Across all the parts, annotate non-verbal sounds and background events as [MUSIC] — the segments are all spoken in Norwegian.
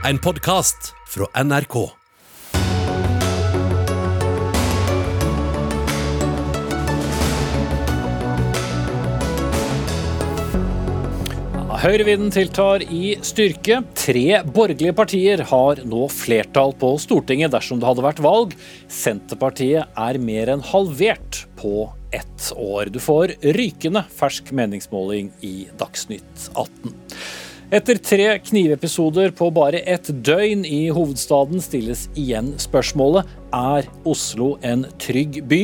En podkast fra NRK. Høyrevinden tiltar i styrke. Tre borgerlige partier har nå flertall på Stortinget dersom det hadde vært valg. Senterpartiet er mer enn halvert på ett år. Du får rykende fersk meningsmåling i Dagsnytt 18. Etter tre knivepisoder på bare ett døgn i hovedstaden stilles igjen spørsmålet er Oslo en trygg by?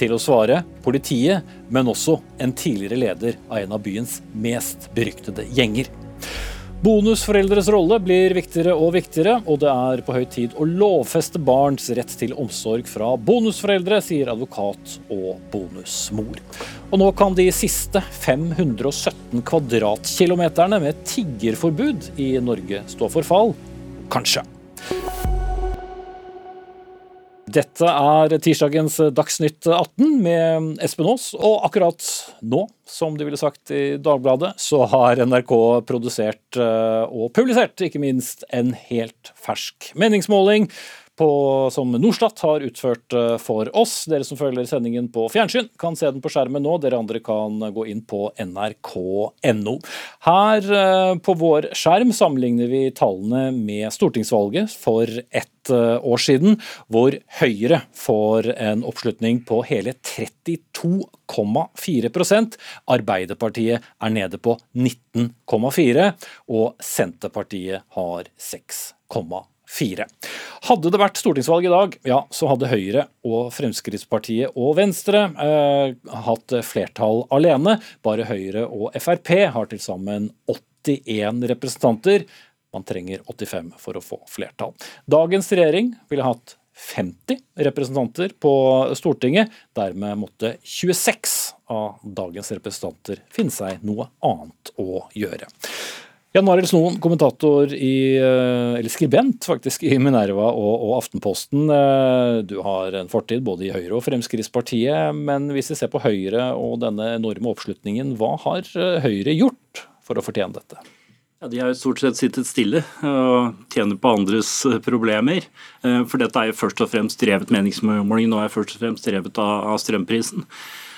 Til å svare politiet, men også en tidligere leder av en av byens mest beryktede gjenger. Bonusforeldres rolle blir viktigere og viktigere, og det er på høy tid å lovfeste barns rett til omsorg fra bonusforeldre, sier advokat og bonusmor. Og nå kan de siste 517 kvadratkilometerne med tiggerforbud i Norge stå for fall. Kanskje. Dette er tirsdagens Dagsnytt 18 med Espen Aas, og akkurat nå, som de ville sagt i Dagbladet, så har NRK produsert eh, og publisert ikke minst en helt fersk meningsmåling på, som Norstat har utført eh, for oss. Dere som følger sendingen på fjernsyn, kan se den på skjermen nå. Dere andre kan gå inn på nrk.no. Her eh, på vår skjerm sammenligner vi tallene med stortingsvalget for ett eh, år siden, hvor Høyre får en oppslutning på hele 32,4% Arbeiderpartiet er nede på 19,4 og Senterpartiet har 6,4 fire. Hadde det vært stortingsvalg i dag, ja, så hadde Høyre og Fremskrittspartiet og Venstre eh, hatt flertall alene. Bare Høyre og Frp har til sammen 81 representanter. Man trenger 85 for å få flertall. Dagens regjering ville hatt 50 representanter på Stortinget. Dermed måtte 26 av dagens representanter finne seg noe annet å gjøre. Jan Marild Snoen, kommentator i, eh, eller skribent faktisk, i Minerva og, og, Aftenposten. Eh, du har en fortid både i Høyre og Fremskrittspartiet, men hvis vi ser på Høyre og denne enorme oppslutningen, hva har eh, Høyre gjort for å fortjene dette? Ja, de har jo stort sett sittet stille og tjener på andres problemer. For dette er jo først og fremst drevet meningsmåling, nå er først og fremst drevet av strømprisen.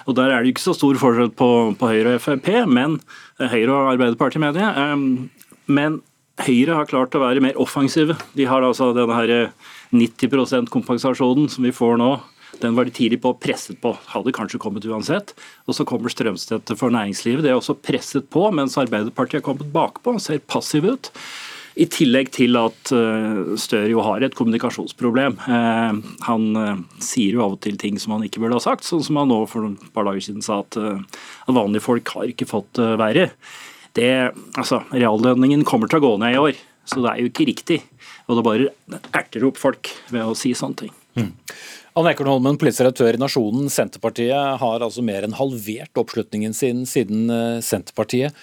Og Der er det ikke så stor forskjell på, på Høyre og Frp, men eh, Høyre og Arbeiderpartiet, mener jeg. Men Høyre har klart å være mer offensive. De har altså denne her 90 %-kompensasjonen som vi får nå. Den var de tidlig på presset på, hadde kanskje kommet uansett. Og så kommer strømstøtte for næringslivet. Det er også presset på, mens Arbeiderpartiet har kommet bakpå og ser passiv ut. I tillegg til at eh, Støre jo har et kommunikasjonsproblem. Eh, han eh, sier jo av og til ting som han ikke burde ha sagt, sånn som han nå for et par dager siden sa at, vanlige folk har ikke fått verre. Det, altså, Reallønningen kommer til å gå ned i år, så det er jo ikke riktig. Og det bare erter opp folk ved å si sånne ting. Mm. Anne Ekornholmen, politisk redaktør i Nasjonen. Senterpartiet har altså mer enn halvert oppslutningen sin siden Senterpartiet.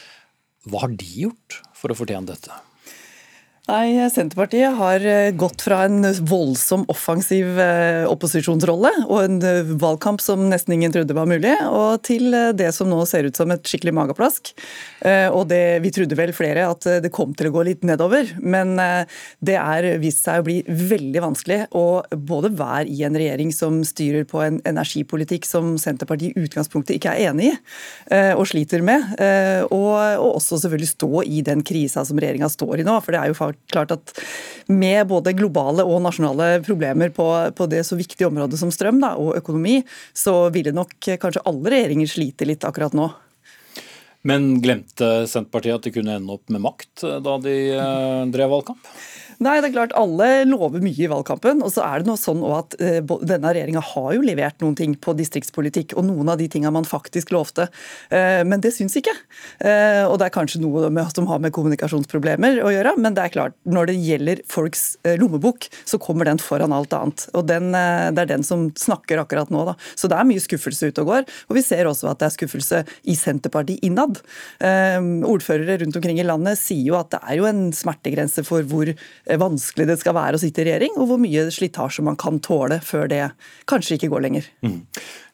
Hva har de gjort for å fortjene dette? Nei, Senterpartiet har eh, gått fra en voldsom offensiv eh, opposisjonsrolle og en eh, valgkamp som nesten ingen trodde var mulig, og til det som nå ser ut som et skikkelig mageplask. Og det, Vi trodde vel flere at det kom til å gå litt nedover, men det er vist seg å bli veldig vanskelig å både være i en regjering som styrer på en energipolitikk som Senterpartiet i utgangspunktet ikke er enig i og sliter med, og, og også selvfølgelig stå i den krisa som regjeringa står i nå. for det er jo faktisk klart at med både globale og nasjonale problemer på, på det så viktige området som strøm da, og økonomi, så ville nok kanskje alle regjeringer slite litt akkurat nå. Men glemte Senterpartiet at de kunne ende opp med makt da de eh, drev valgkamp? Nei, det er klart Alle lover mye i valgkampen. og så er det noe sånn at uh, Denne regjeringa har jo levert noen ting på distriktspolitikk, og noen av de tingene man faktisk lovte. Uh, men det syns ikke. Uh, og det er kanskje noe som har med kommunikasjonsproblemer å gjøre, men det er klart, når det gjelder folks lommebok, så kommer den foran alt annet. Og den, Det er den som snakker akkurat nå. Da. Så det er mye skuffelse ute og går. Og vi ser også at det er skuffelse i Senterpartiet innad. Ordførere rundt omkring i landet sier jo at det er jo en smertegrense for hvor vanskelig det skal være å sitte i regjering, og hvor mye slitasje man kan tåle før det kanskje ikke går lenger. Mm.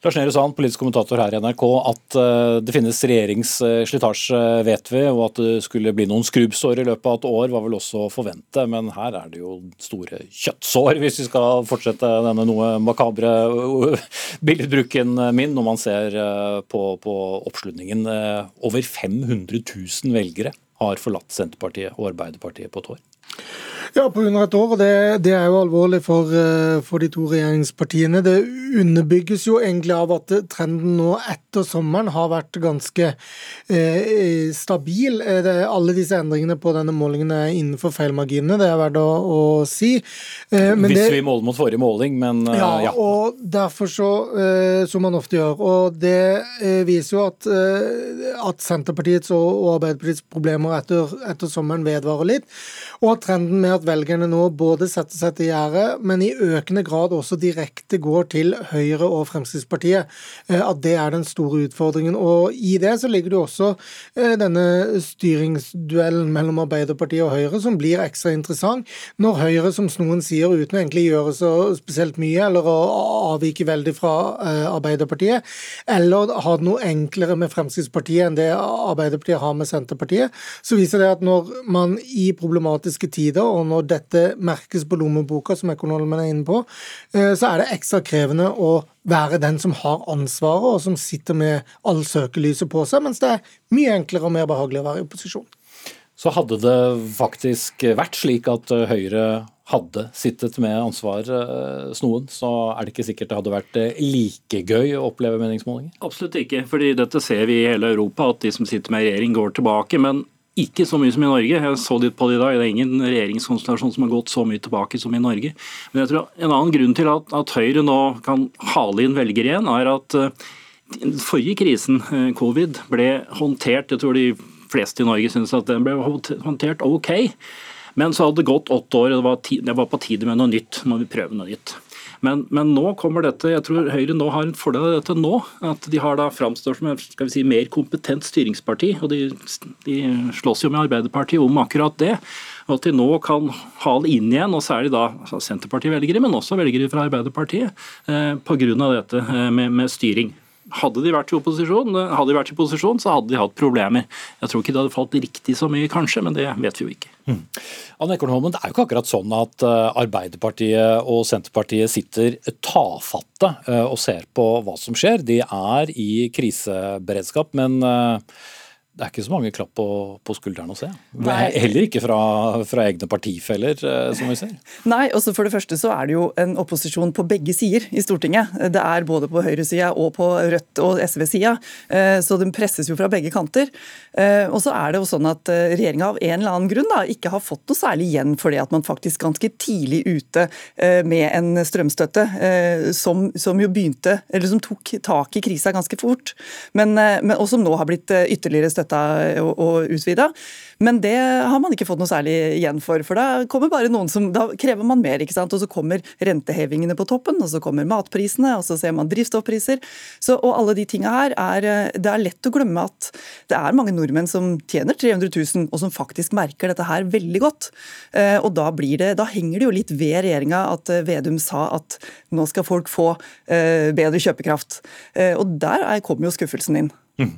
Lars Nehru Sand, politisk kommentator her i NRK, at eh, det finnes regjeringsslitasje, vet vi, og at det skulle bli noen skrubbsår i løpet av et år, var vel også å forvente. Men her er det jo store kjøttsår, hvis vi skal fortsette denne noe makabre billedbruken min, når man ser eh, på, på oppslutningen. Over 500 000 velgere har forlatt Senterpartiet og Arbeiderpartiet på et år. Ja, på under et år. og det, det er jo alvorlig for, eh, for, de to regjeringspartiene. Det underbygges jo egentlig av at trenden nå etter sommeren har vært ganske eh, stabil. Eh, det, alle disse endringene på denne målingen er innenfor feilmarginene, det er verdt å, å si. Eh, Hvis det, vi måler mot forrige måling, men eh, ja, ja. og derfor så, eh, som man ofte gjør. Og det viser jo at, at Senterpartiets og, og Arbeiderpartiets problemer etter, etter sommeren vedvarer litt. Og at trenden med at velgerne nå både setter seg til gjerdet, men i økende grad også direkte går til Høyre og Fremskrittspartiet, eh, at det er den store utfordringen. Og i det så ligger det også eh, denne styringsduellen mellom Arbeiderpartiet og Høyre, som blir ekstra interessant når Høyre, som noen sier, uten å egentlig gjøre så spesielt mye, eller å avvike veldig fra eh, Arbeiderpartiet, eller ha det noe enklere med Fremskrittspartiet enn det Arbeiderpartiet har med Senterpartiet, så viser det at når man i problematiske tider, og når dette merkes på lommeboka, som økonomen er inne på, eh, så er det ekstra krevende å være den som har ansvaret, og som sitter med all søkelyset på seg, mens det er mye enklere og mer behagelig å være i opposisjon. Så hadde det faktisk vært slik at eh, Høyre hadde sittet med ansvar eh, snoen, så er det ikke sikkert det hadde vært like gøy å oppleve meningsmålinger? Absolutt ikke, fordi dette ser vi i hele Europa, at de som sitter med regjering går tilbake. Men ikke så mye som i Norge. Jeg så litt på det i dag. Det er ingen regjeringskonstellasjon som har gått så mye tilbake som i Norge. Men jeg tror en annen grunn til at, at Høyre nå kan hale inn velgere igjen, er at uh, forrige krisen, uh, covid, ble håndtert Jeg tror de fleste i Norge syns at den ble håndtert OK. Men så hadde det gått åtte år, og det var, det var på tide med noe nytt. Nå må vi prøve noe nytt. Men, men, nå kommer dette, jeg tror Høyre nå har en fordel av dette nå. At de har da framstår som et si, mer kompetent styringsparti. og de, de slåss jo med Arbeiderpartiet om akkurat det. Og at de nå kan hale inn igjen, og særlig da altså Senterparti-velgere, men også velgere fra Arbeiderpartiet, eh, pga. dette eh, med, med styring. Hadde de vært i opposisjon, hadde de vært i posisjon, så hadde de hatt problemer. Jeg tror ikke det hadde falt riktig så mye, kanskje, men det vet vi jo ikke. Mm. Anne Ekornholmen, Det er jo ikke akkurat sånn at eh, Arbeiderpartiet og Senterpartiet sitter tafatte eh, og ser på hva som skjer. De er i kriseberedskap, men eh, det er ikke så mange klapp på, på skulderen å se. Nei. Heller ikke fra, fra, egne partifeller, eh, som vi ser. Nei, også for det første så er det jo en opposisjon på begge sider i Stortinget. Det er både på høyresida og på Rødt og SV-sida, eh, så den presses jo fra begge kanter. Eh, og så er det jo sånn at regjeringa av en eller annen grunn da, ikke har fått noe særlig igjen for det at man faktisk ganske tidlig ute med en strømstøtte som, som jo begynte, eller som tok tak i krisa ganske fort, men, men, og som nå har blitt ytterligere støtta støtta og, og utvida. Men det har man ikke fått noe særlig igjen for. For da kommer bare noen som, da krever man mer. ikke sant? Og så kommer rentehevingene på toppen, og så kommer matprisene, og så ser man drivstoffpriser. Så, og alle de tinga her er Det er lett å glemme at det er mange nordmenn som tjener 300 000, og som faktisk merker dette her veldig godt. Eh, og da, blir det, da henger det jo litt ved regjeringa at eh, Vedum sa at nå skal folk få eh, bedre kjøpekraft. Og der kommer jo skuffelsen inn. Mm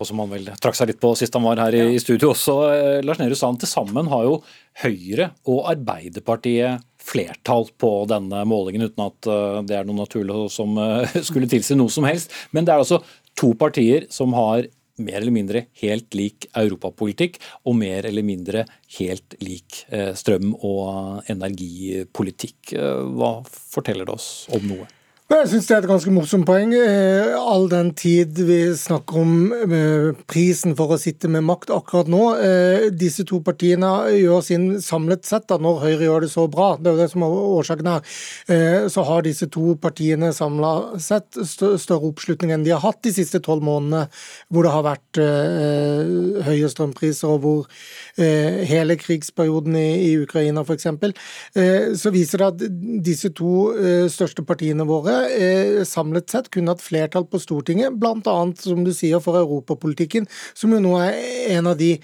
og som han vel trakk seg litt på sist han var her i, studio også. Eh, Lars Nehru Sand, til sammen har jo Høyre og Arbeiderpartiet flertall på denne målingen, uten at eh, det er noe naturlig som eh, [LAUGHS] skulle tilsi noe som helst. Men det er altså to partier som har mer eller mindre helt lik europapolitikk og mer eller mindre helt lik strøm- og energipolitikk. Hva forteller det oss om noe? Jeg syns det er et ganske morsomt poeng. Eh, all den tid vi snakker om eh, prisen for å sitte med makt akkurat nå. Eh, disse to partiene gjør sin samlet sett, da, når Høyre gjør det så bra, det er jo det som er årsaken her, så har disse to partiene samla sett større oppslutning enn de har hatt de siste tolv månedene, hvor det har vært høye strømpriser, og hvor hele krigsperioden i Ukraina f.eks. Så viser det at disse to største partiene våre Eh, samlet sett kunne hatt flertall på Stortinget, bl.a. som du sier for europapolitikken, som jo nå er en av de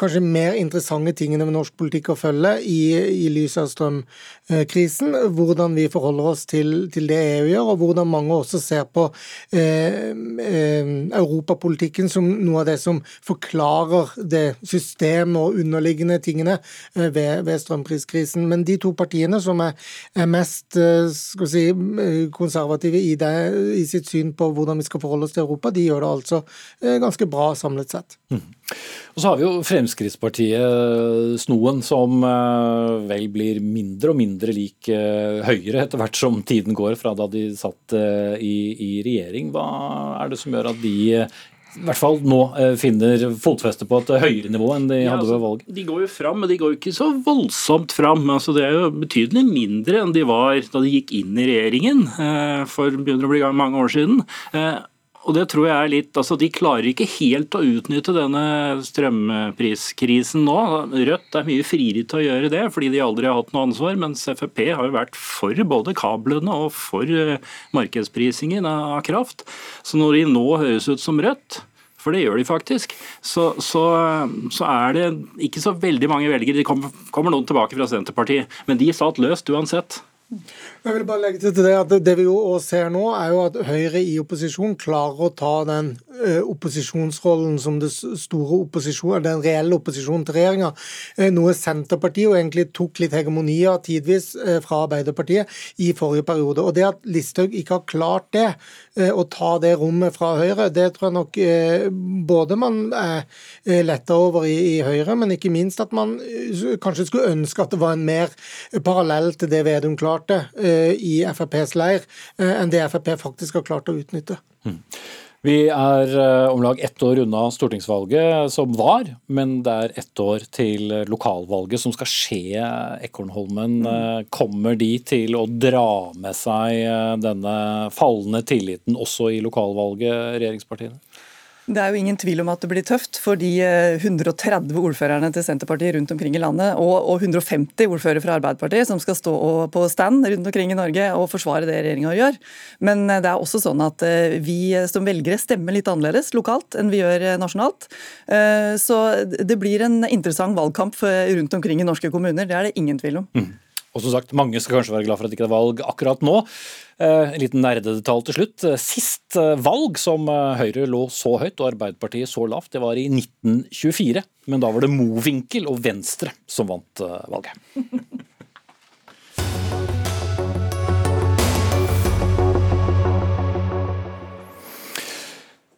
kanskje mer interessante tingene med norsk politikk å følge i, i lys av strømkrisen. Hvordan vi forholder oss til, til, det EU gjør, og hvordan mange også ser på eh, eh, europapolitikken som noe av det som forklarer det systemet og underliggende tingene eh, ved, ved strømpriskrisen. Men de to partiene som er, er mest eh, skal si, konservative i, det, i, sitt syn på hvordan vi skal forholde oss til Europa, de gjør det altså eh, ganske bra samlet sett. Mm. Og Så har vi jo Fremskrittspartiet Snoen, som vel blir mindre og mindre lik Høyre etter hvert som tiden går fra da de satt i, i regjering. Hva er det som gjør at de i hvert fall nå eh, finner fotfeste på et høyere nivå enn de hadde ved altså, valget? De går jo fram, men de går jo ikke så voldsomt fram. Altså, det er jo betydelig mindre enn de var da de gikk inn i regjeringen eh, for begynner å bli gang mange år siden. Og det tror jeg er litt, altså De klarer ikke helt å utnytte denne strømpriskrisen nå. Rødt er mye friere til å gjøre det, fordi de aldri har hatt noe ansvar. Mens Frp har jo vært for både kablene og for eh, markedsprisingen av kraft. Så når de nå høres ut som Rødt, for det gjør de faktisk, så, så, så er det ikke så veldig mange velgere. Det kommer, kommer noen tilbake fra Senterpartiet, men de satt løst uansett. Jeg vil bare legge til det at det vi jo ser nå, er jo at Høyre i opposisjon klarer å ta den opposisjonsrollen som det store opposisjon, den reelle opposisjonen til regjeringa. Uh, noe Senterpartiet jo egentlig tok litt hegemoni av tidvis uh, fra Arbeiderpartiet i forrige periode. Og Det at Listhaug ikke har klart det, å ta det rommet fra Høyre, det tror jeg nok både man er letta over i, Høyre, men ikke minst at man kanskje skulle ønske at det var en mer parallell til det Vedum klarte Eh, i FrPs leir eh, enn det Frp faktisk har klart å utnytte. Mm. Vi er eh, om lag ett år unna stortingsvalget som var, men det er ett år til lokalvalget som skal skje. Ekornholmen, mm. kommer de til å dra med seg denne fallende tilliten også i lokalvalget, regjeringspartiene? Det er jo ingen tvil om at det blir tøft for de 130 eh, ordførerne til Senterpartiet rundt omkring i landet, og, 150 ordførere fra Arbeiderpartiet som skal stå på stand rundt omkring i Norge og forsvare det regjeringa gjør. Men eh, det er også sånn at eh, vi som velgere stemmer litt annerledes lokalt enn vi gjør nasjonalt. Så det blir en interessant valgkamp rundt omkring i norske kommuner, det er det ingen tvil om. Mm. Og som sagt, Mange skal kanskje være glad for at det ikke er valg akkurat nå. Eh, en liten nerdedetalj til slutt. Eh, sist eh, valg som Høyre lå så høyt og Arbeiderpartiet så lavt, det var i 1924. Men da var det Mowinckel og Venstre som vant valget. [LAUGHS]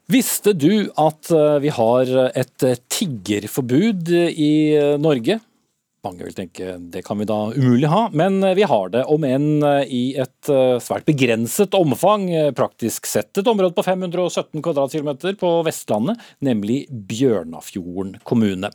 Visste du at vi har et tiggerforbud i Norge? Mange vil tenke det kan vi da umulig ha, men eh, vi har det, om enn eh, i et eh, svært begrenset omfang. Praktisk sett et område på 517 kvadratkilometer på Vestlandet, nemlig Bjørnafjorden kommune.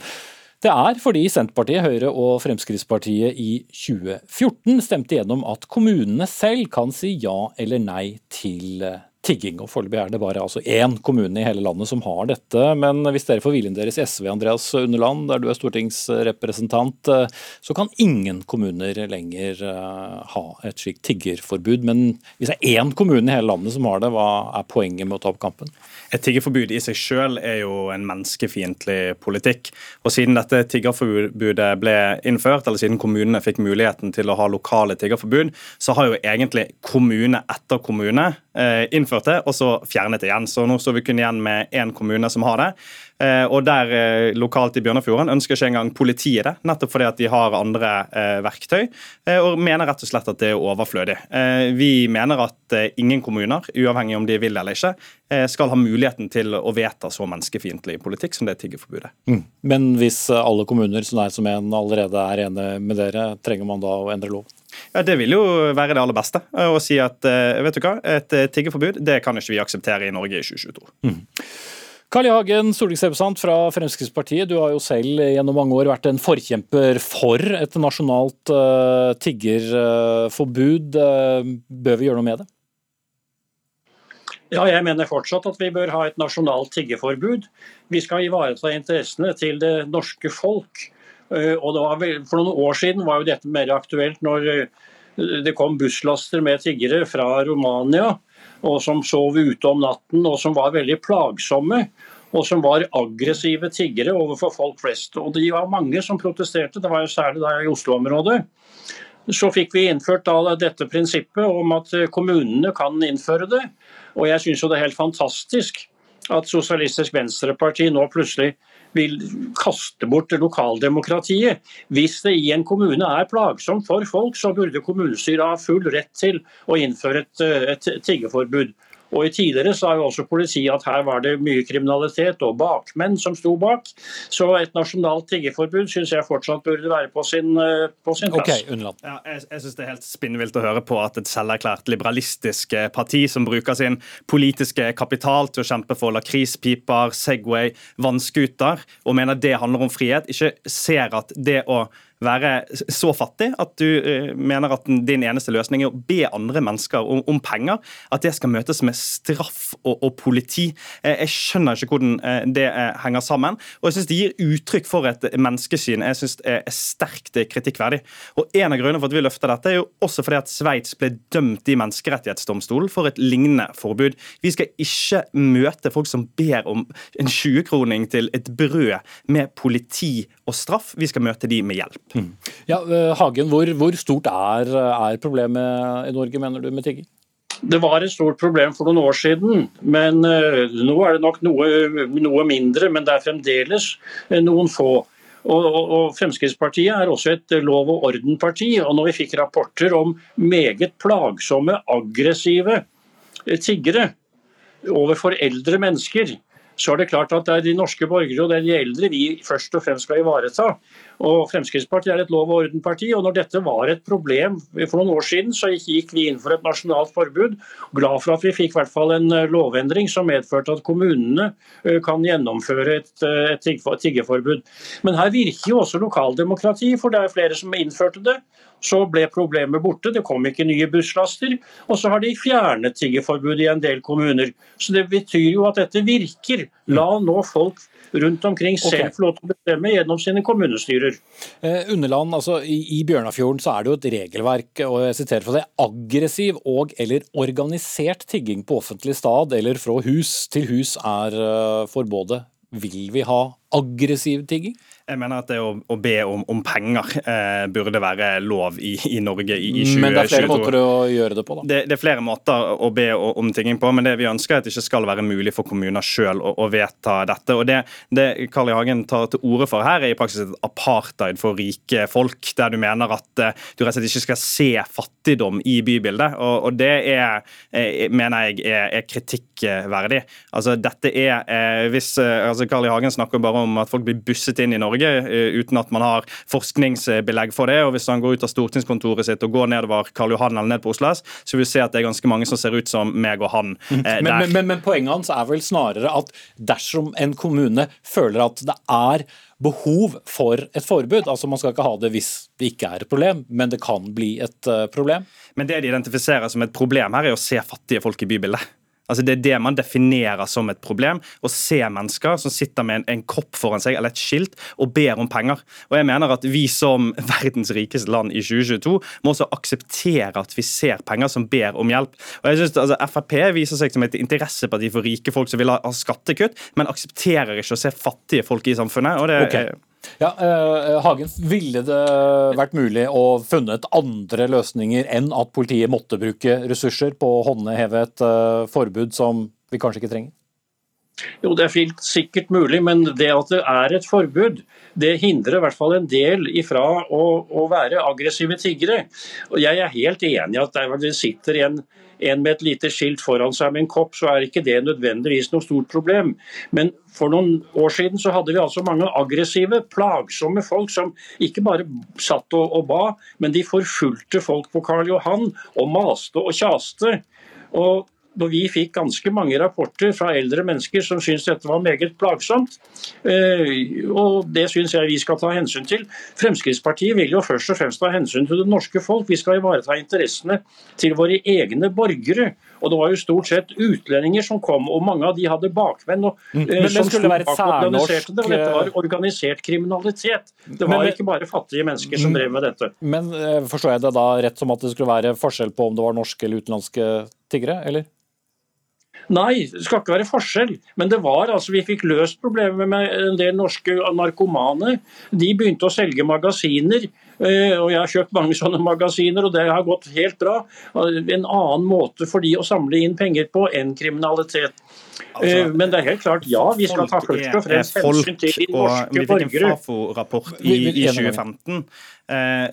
Det er fordi Senterpartiet, Høyre og Fremskrittspartiet i 2014 stemte gjennom at kommunene selv kan si ja eller nei til tigging. og Foreløpig er det bare altså én kommune i hele landet som har dette. Men hvis dere får viljen deres i SV, Andreas Underland, der du er stortingsrepresentant, eh, så kan ingen kommuner lenger eh, ha et slikt tiggerforbud. Men hvis det er én kommune i hele landet som har det, hva er poenget med å ta opp kampen? Et tiggerforbud i seg selv er jo en menneskefiendtlig politikk. Og Siden dette tiggerforbudet ble innført, eller siden kommunene fikk muligheten til å ha lokale tiggerforbud, så har jo egentlig kommune etter kommune eh, innført det, og så fjernet det igjen. Så nå står vi kun igjen med én kommune som har det. Eh, og der eh, lokalt i Bjørnafjorden ønsker ikke engang politiet det, nettopp fordi at de har andre eh, verktøy, og mener rett og slett at det er overflødig. Vi mener at ingen kommuner, uavhengig om de vil eller ikke, skal ha muligheten til å vedta så menneskefiendtlig politikk som det tiggerforbudet. Mm. Men hvis alle kommuner som er som en allerede er enige med dere, trenger man da å endre loven? Ja, Det vil jo være det aller beste. Å si at vet du hva, et tiggerforbud det kan ikke vi akseptere i Norge i 2022. Mm. Carl I. Hagen, stortingsrepresentant fra Fremskrittspartiet. Du har jo selv gjennom mange år vært en forkjemper for et nasjonalt uh, tiggerforbud. Uh, bør vi gjøre noe med det? Ja, jeg mener fortsatt at vi bør ha et nasjonalt tiggerforbud. Vi skal ivareta interessene til det norske folk. Uh, og vel, for noen år siden var jo dette mer aktuelt når Det kom busslaster med tiggere fra Romania og som sov ute om natten og som var veldig plagsomme. Og som var aggressive tiggere overfor folk flest. Og de var mange som protesterte, det var jo særlig der i Oslo-området. Så fikk vi innført dette prinsippet om at kommunene kan innføre det. Og jeg syns jo det er helt fantastisk at Sosialistisk Venstreparti nå plutselig vil kaste bort lokaldemokratiet. Hvis det i en kommune er plagsomt for folk, så burde kommunestyret ha full rett til å innføre et, et tiggeforbud. Og i Tidligere sa jo også politiet at her var det mye kriminalitet og bakmenn som sto bak. Så et nasjonalt tiggeforbud syns jeg fortsatt burde være på sin, eh, på sin plass. Okay, ja, jeg jeg syns det er helt spinnvilt å høre på at et selverklært liberalistisk eh, parti som bruker sin politiske kapital til å kjempe for lakrispiper, Segway, vannskuter, og mener det handler om frihet, ikke ser at det å være så fattig at du uh, mener at din eneste løsning er å be andre mennesker om, om penger. At det skal møtes med straff og, og politi. Uh, jeg skjønner ikke hvordan uh, det henger sammen. Og jeg syns det gir uttrykk for et menneskesyn jeg synes er, er sterkt kritikkverdig. Og En av grunnene for at vi løfter dette, er jo også fordi at Sveits ble dømt i Menneskerettighetsdomstolen for et lignende forbud. Vi skal ikke møte folk som ber om en 20-kroning til et brød med politi og straff. Vi skal møte de med hjelp. Mm. Ja, eh, Hagen, hvor, hvor stort er, er, problemet i Norge, mener du, med tigging? Det var et stort problem for noen år siden, men uh, nå er det nok noe, noe, mindre. Men det er fremdeles uh, noen få. Og, og, og, Fremskrittspartiet er også et lov og orden-parti. og Når vi fikk rapporter om meget plagsomme, aggressive tiggere overfor eldre mennesker, så er det klart at det er de norske borgere og det er de eldre vi først og fremst skal ivareta. Og Fremskrittspartiet er et lov- og orden-parti, og når dette var et problem for noen år siden, så gikk vi inn for et nasjonalt forbud. Glad for at vi fikk i hvert fall en eh, lovendring som medførte at kommunene eh, kan gjennomføre et, eh, et tiggeforbud. Men her virker jo også lokaldemokrati, for det er flere som innførte det. Så ble problemet borte, det kom ikke nye busslaster. Og så har de fjernet tiggeforbudet i en del kommuner. Så det betyr jo at dette virker. La nå folk rundt omkring selv okay. få lov til å bestemme gjennom sine kommunestyrer. Eh, Underland, altså i, i, Bjørnafjorden så er det jo et regelverk, og jeg siterer fra det, aggressiv og eller organisert tigging på offentlig stad eller fra hus til hus er uh, forbudet. Vil vi ha aggressiv tigging? Jeg mener at det å, å be om, om penger eh, burde være lov i, i Norge i, i 2022. Men det er flere måter å gjøre det på, da? Det, det, er flere måter å be om tigging på, men det vi ønsker er at det ikke skal være mulig for kommuner sjøl å, å, vedta dette. Og Det, det Carl I. Hagen tar til orde for her, er i praksis et apartheid for rike folk, der du mener at uh, du rett og slett ikke skal se fattigdom i bybildet. Og, og det er, er, mener jeg er, er kritikkverdig. Altså, dette er, eh, hvis, uh, altså Carl I. Hagen snakker bare om at folk blir busset inn i Norge eh, uten at man har forskningsbelegg for det. og Hvis han går ut av stortingskontoret sitt og går nedover Karl Johan eller ned på Oslo S, så vil vi se at det er ganske mange som ser ut som meg og han. eh, der. men, men, men, men poenget hans er vel snarere at dersom en kommune føler at det er behov for et forbud. Altså Man skal ikke ha det hvis det ikke er et problem, men det kan bli et uh, problem. Men det de identifiserer som et problem her, er å se fattige folk i bybildet. Altså Det er det man definerer som et problem. Å se mennesker som sitter med en, en, kopp foran seg eller et skilt og ber om penger. Og jeg mener at Vi som [LAUGHS] verdens rikeste land i 2022 må også akseptere at vi ser penger som ber om hjelp. Og jeg synes altså, Frp viser seg som et interesseparti for rike folk som vil ha, ha skattekutt, men aksepterer ikke å se fattige folk i samfunnet. og det okay. Ja, eh, Hagen, Ville det vært mulig å funnet andre løsninger enn at politiet måtte bruke ressurser på å håndheve et eh, forbud som vi kanskje ikke trenger? Jo, Det er sikkert mulig, men det at det er et forbud, det hindrer i hvert fall en del ifra å, å være aggressive tiggere. Og Jeg er helt enig i at det sitter en en med et lite skilt foran seg med en kopp, så er ikke det nødvendigvis noe stort problem. Men for noen år siden så hadde vi altså mange aggressive, plagsomme folk som ikke bare satt og, og ba, men de forfulgte folk på Karl Johan og maste og kjaste. Og når vi fikk ganske mange rapporter fra eldre mennesker som syntes dette var meget plagsomt. Eh, og det syns jeg vi skal ta hensyn til. Fremskrittspartiet vil jo først og fremst ta hensyn til det norske folk. Vi skal ivareta interessene til våre egne borgere. Og det var jo stort sett utlendinger som kom, og mange av de hadde bakmenn. Og, Mm. eh, Men- men skulle det være et særnorsk, det, Dette eh, var organisert kriminalitet. Det Men- var ikke bare fattige mennesker Mm. som drev med dette. Men eh, forstår jeg det da rett som at det skulle være forskjell på om det var norske eller utenlandske tiggere, eller? Nei, det skal ikke være forskjell. Men det var altså, vi fikk løst problemet med en del norske narkomane. De begynte å selge magasiner. eh, Og jeg har kjøpt mange sånne magasiner, og det har gått helt bra. En annen måte for de å samle inn penger på enn kriminalitet. Altså, Men det er helt klart, ja, vi skal ta først og fremst hensyn til norske Vi fikk en. Fafo-rapport i, i 2015 eh,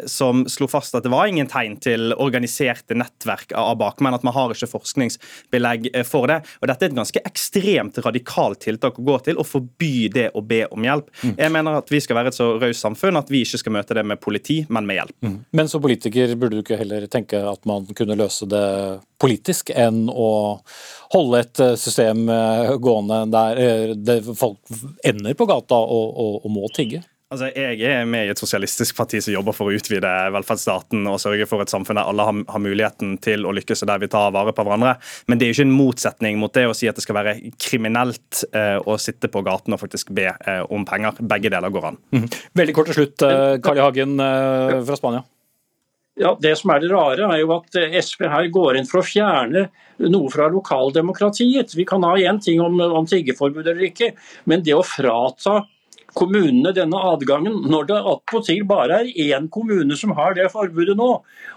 som slo fast at det var ingen tegn til organiserte nettverk av bakmenn. At man har ikke forskningsbelegg eh, for det. Og Dette er et ganske ekstremt radikalt tiltak å gå til, å forby det å be om hjelp. Mm. Jeg mener at Vi skal være et så raust samfunn at vi ikke skal møte det med politi, men med hjelp. Men som politiker burde du ikke heller tenke at man kunne løse det politisk, enn å holde et eh, system eh, gående der eh, folk ender på gata og, og, og må tigge? Altså, Jeg er med i et sosialistisk parti som jobber for å utvide velferdsstaten og sørge for et samfunn der alle har, har muligheten til å lykkes og der vi tar vare på hverandre. Men det er jo ikke en motsetning mot det å si at det skal være kriminelt eh, å sitte på gaten og faktisk be eh, om penger. Begge deler går an. Veldig kort til slutt, eh, Carl I. Hagen eh, fra Spania. Ja, Det som er det rare, er jo at eh, SV her går inn for å fjerne noe fra lokaldemokratiet. Vi kan ha én ting om, om tiggeforbud eller ikke, men det å frata kommunene denne adgangen, når det attpåtil bare er én kommune som har det forbudet nå,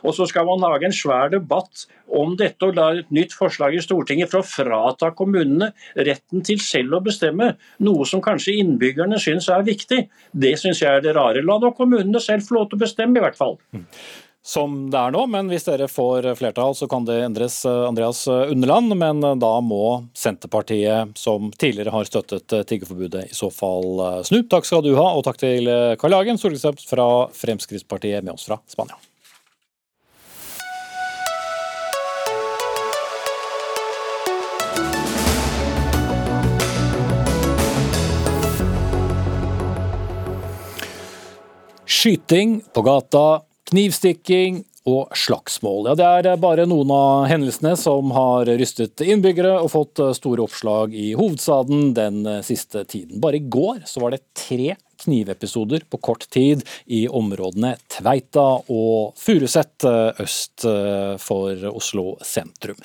og så skal man lage en svær debatt om dette og la et nytt forslag i Stortinget for å frata kommunene retten til selv å bestemme, noe som kanskje innbyggerne syns er viktig, det syns jeg er det rare. La nå kommunene selv få lov til å bestemme, i hvert fall. Som det er nå, men hvis dere får flertall, så kan det endres, eh, Andreas Underland. Men eh, da må Senterpartiet, som tidligere har støttet eh, tiggeforbudet, i så fall snu. Takk skal du ha, og takk til Karl Hagen, stortingsrepresentant fra Fremskrittspartiet, med oss fra Spania. Skyting på gata, knivstikking og slagsmål. Ja, det er bare noen av hendelsene som har rystet innbyggere og fått store oppslag i hovedstaden den siste tiden. Bare i går så var det tre knivepisoder på kort tid i områdene Tveita og Furuset øst for Oslo sentrum.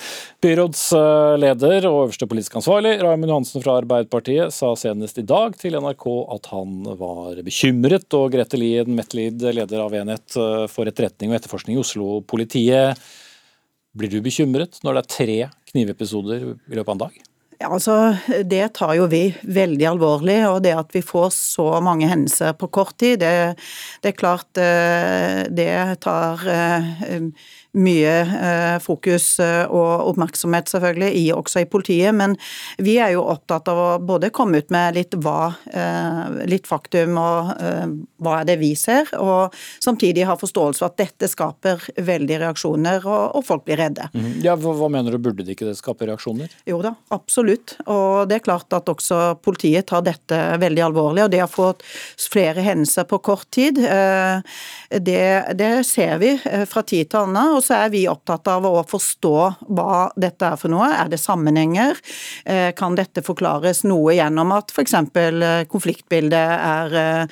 Byrådsleder og øverste politisk ansvarlig Raymond Johansen fra Arbeiderpartiet sa senest i dag til NRK at han var bekymret, og Grete Lien Metlid, leder av Enhet for etterretning og etterforskning i Oslo-politiet. Blir du bekymret når det er tre knivepisoder i løpet av en dag? Ja, altså, Det tar jo vi veldig alvorlig. og Det at vi får så mange hendelser på kort tid, det, det er klart eh, det tar eh, mye eh, fokus og oppmerksomhet selvfølgelig, i, også i politiet. Men vi er jo opptatt av å både komme ut med litt hva, litt faktum og hva er det vi ser, og samtidig ha forståelse for at dette skaper veldig reaksjoner, og, og folk blir redde. Mm. Ja, hva, hva mener du, burde det ikke det skape reaksjoner? Jo da, absolutt. Og det er klart at også politiet tar dette veldig alvorlig. Og det har fått flere hendelser på kort tid, det, det ser vi fra tid til annen. Og så er vi opptatt av å forstå hva dette er for noe. Er det sammenhenger? Kan dette forklares noe gjennom at f.eks. konfliktbildet er,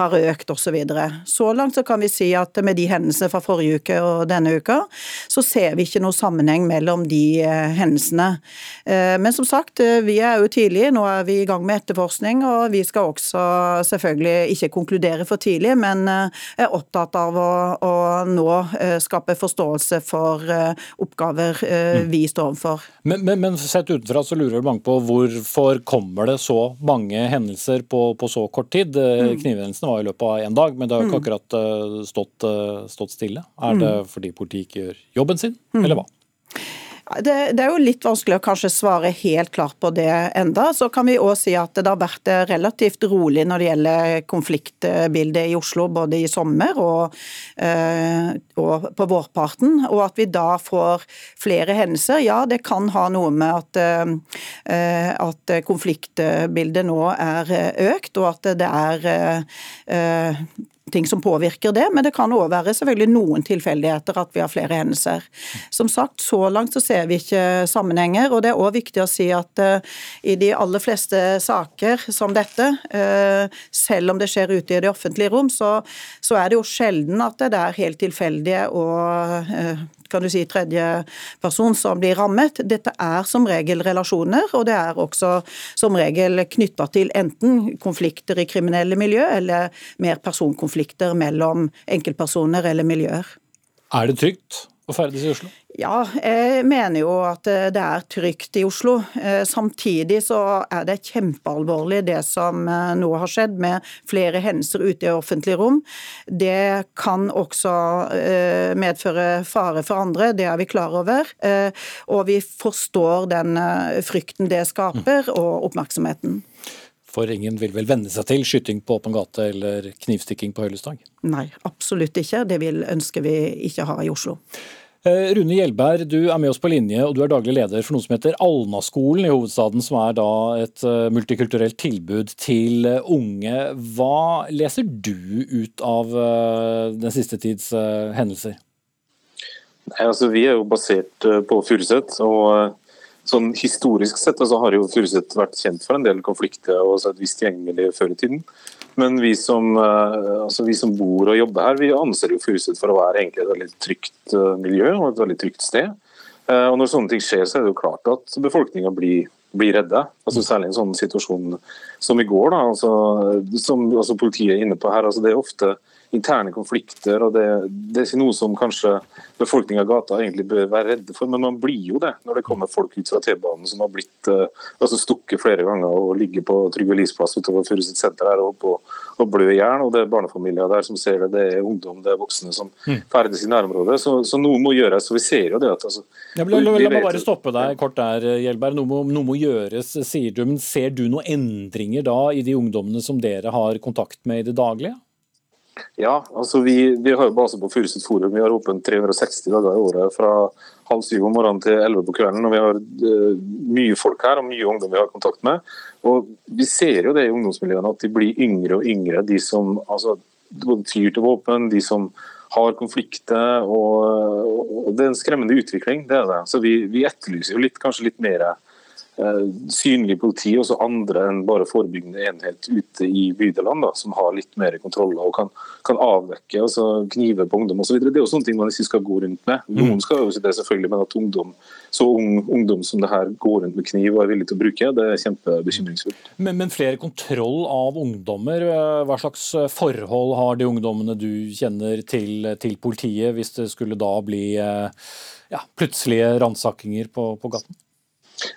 har økt osv. Så, videre. så langt så kan vi si at med de hendelsene fra forrige uke og denne uka, så ser vi ikke noe sammenheng mellom de hendelsene. Men som sagt, vi er jo tidlig. Nå er vi i gang med etterforskning, og vi skal også selvfølgelig ikke konkludere for tidlig, men er opptatt av å, å nå skape forståelse for oppgaver vi står overfor. Men, men, men sett utenfra så lurer mange på hvorfor kommer det så mange hendelser på, på så kort tid? Knivhendelsene var i løpet av én dag, men det har ikke akkurat stått, stått stille. Er det fordi politiet ikke gjør jobben sin, eller hva? Det, det, er jo litt vanskelig å kanskje svare helt klart på det enda. Så kan vi òg si at det har vært relativt rolig når det gjelder konfliktbildet i Oslo, både i sommer og, øh, og, på vårparten. Og at vi da får flere hendelser, ja det kan ha noe med at, øh, at konfliktbildet nå er økt, og at det er ting som påvirker det, men det kan òg være selvfølgelig noen tilfeldigheter at vi har flere hendelser. Som sagt, så langt så ser vi ikke sammenhenger, og det er òg viktig å si at uh, i de aller fleste saker som dette, uh, selv om det skjer ute i det offentlige rom, så, så er det jo sjelden at det er helt tilfeldige og uh, kan du si, tredje person som blir rammet. Dette er som regel relasjoner, og det er også som regel knytta til enten konflikter i kriminelle miljø, eller mer personkonflikter mellom enkeltpersoner eller miljøer. Er det trygt å ferdes i Oslo? Ja, jeg mener jo at eh, det er trygt i Oslo. Eh, samtidig så er det kjempealvorlig det som eh, nå har skjedd med flere hendelser ute i offentlig rom. Det kan også medføre fare for andre, det er vi klar over. Og vi forstår den frykten det skaper, og oppmerksomheten. For ingen vil vel venne seg til skyting på åpen gate eller knivstikking på høylysdag? Nei, absolutt ikke. Det vil ønsker vi ikke ha i Oslo. Eh, Rune Hjelberg, du er med oss på linje, og du er daglig leder for noe som heter Alnaskolen i hovedstaden, som er da et eh, multikulturelt tilbud til eh, unge. Hva leser du ut av den siste tids hendelser? Nei, altså, vi er jo basert på Furuset. og sånn Historisk sett altså, har jo Furuset vært kjent for en del konflikter og et visst gjengmiljø før i tiden. Men vi som, eh, altså vi som, bor og jobber her, vi anser jo Furuset for å være egentlig et veldig trygt eh, miljø og et veldig trygt sted. Eh, og Når sånne ting skjer, så er det jo klart at befolkninga blir, blir redde. Altså Særlig i en sånn situasjon som i går, da, altså, som altså politiet er inne på her. altså Det er ofte interne konflikter. og det, det, er ikke noe som kanskje befolkninga i gata egentlig bør være redde for, men man blir jo det når det kommer folk ut fra T-banen som har blitt uh, altså stukket flere ganger og ligger på Trygve Lies plass utover Furuset senter her og, på, og blør i hjel. Og det er barnefamilier der som ser det, det er ungdom, det er voksne som mm. ferdes i nærområdet. Så, så, noe må gjøres. og vi ser jo det at altså, ja, La, la, la meg bare stoppe deg kort der, Hjelberg. Noe må, noe må gjøres, sier du. Men ser du noen endringer da i de ungdommene som dere har kontakt med i det daglige? Ja, altså vi, vi har jo base på Furuset forum. Vi har åpent 360 dager i året fra halv syv om morgenen til elleve på kvelden. og Vi har uh, mye folk her og mye ungdom vi har kontakt med. Og Vi ser jo det i ungdomsmiljøene at de blir yngre og yngre. De som altså, tyr til våpen, de som har konflikter. Og, og Det er en skremmende utvikling. det er det. Så Vi, vi etterlyser jo litt, kanskje litt mer synlig politi, også andre enn bare forebyggende enhet ute i bydelene, da, som har litt mer kontroller og kan, kan avdekke altså knive på ungdom osv. Det er jo sånne ting man ikke skal gå rundt med. Mm. Noen skal jo det selvfølgelig, men at ungdom, så ung ungdom som det her går rundt med kniv og er villig til å bruke, det er kjempebekymringsfullt. Men, men flere kontroll av ungdommer, eh, hva slags forhold har de ungdommene du kjenner til, til politiet, hvis det skulle da bli eh, ja, plutselige ransakinger på, på gaten?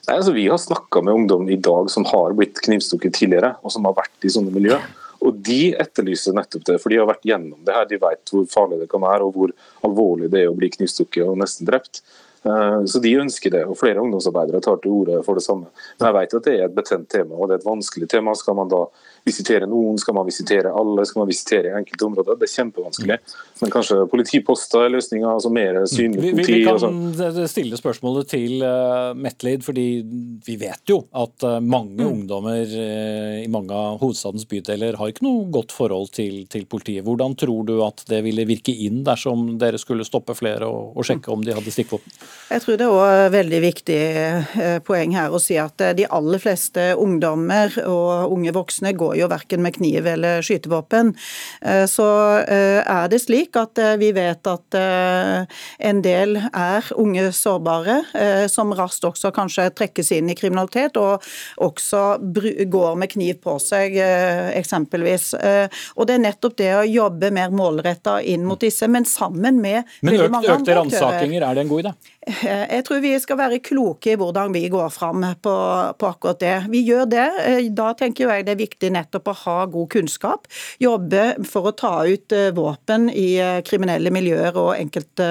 Nei, altså Vi har snakka med ungdom i dag som har blitt knivstukket tidligere, og som har vært i sånne miljø. Og De etterlyser nettopp det, for de har vært gjennom det her. De vet hvor farlig det kan være, og hvor alvorlig det er å bli knivstukket og nesten drept. Eh, så de ønsker det, og flere ungdomsarbeidere tar til orde for det samme. Men jeg vet at det er et betent tema, og det er et vanskelig tema. Skal man da visitere noen, skal man visitere alle, skal man visitere enkelte områder? Det er kjempevanskelig. Men kanskje politiposter er løsninga, altså mer synlig politi? Vi, vi, kan sånn. stille spørsmålet til uh, Metlid, fordi vi vet jo at uh, mange mm. ungdommer uh, i mange av hovedstadens bydeler har ikke noe godt forhold til, til, politiet. Hvordan tror du at det ville virke inn dersom dere skulle stoppe flere og, og sjekke om de hadde stikkvåpen? Jeg tror det er også veldig viktig poeng her å si at de aller fleste ungdommer og unge voksne går jo verken med kniv eller skytevåpen. Eh, så eh, er det slik at eh, vi vet at en del er unge sårbare, som raskt også kanskje trekkes inn i kriminalitet, og også går med kniv på seg, eksempelvis. Og det er nettopp det å jobbe mer målretta inn mot disse, men sammen med men. Men økte ransakinger, er det en god idé? Jeg tror vi skal være kloke i hvordan vi går fram på, på, akkurat det. Vi gjør det. Da tenker jeg det er viktig nettopp å ha god kunnskap. Jobbe for å ta ut eh, våpen i eh, kriminelle miljøer og enkelte,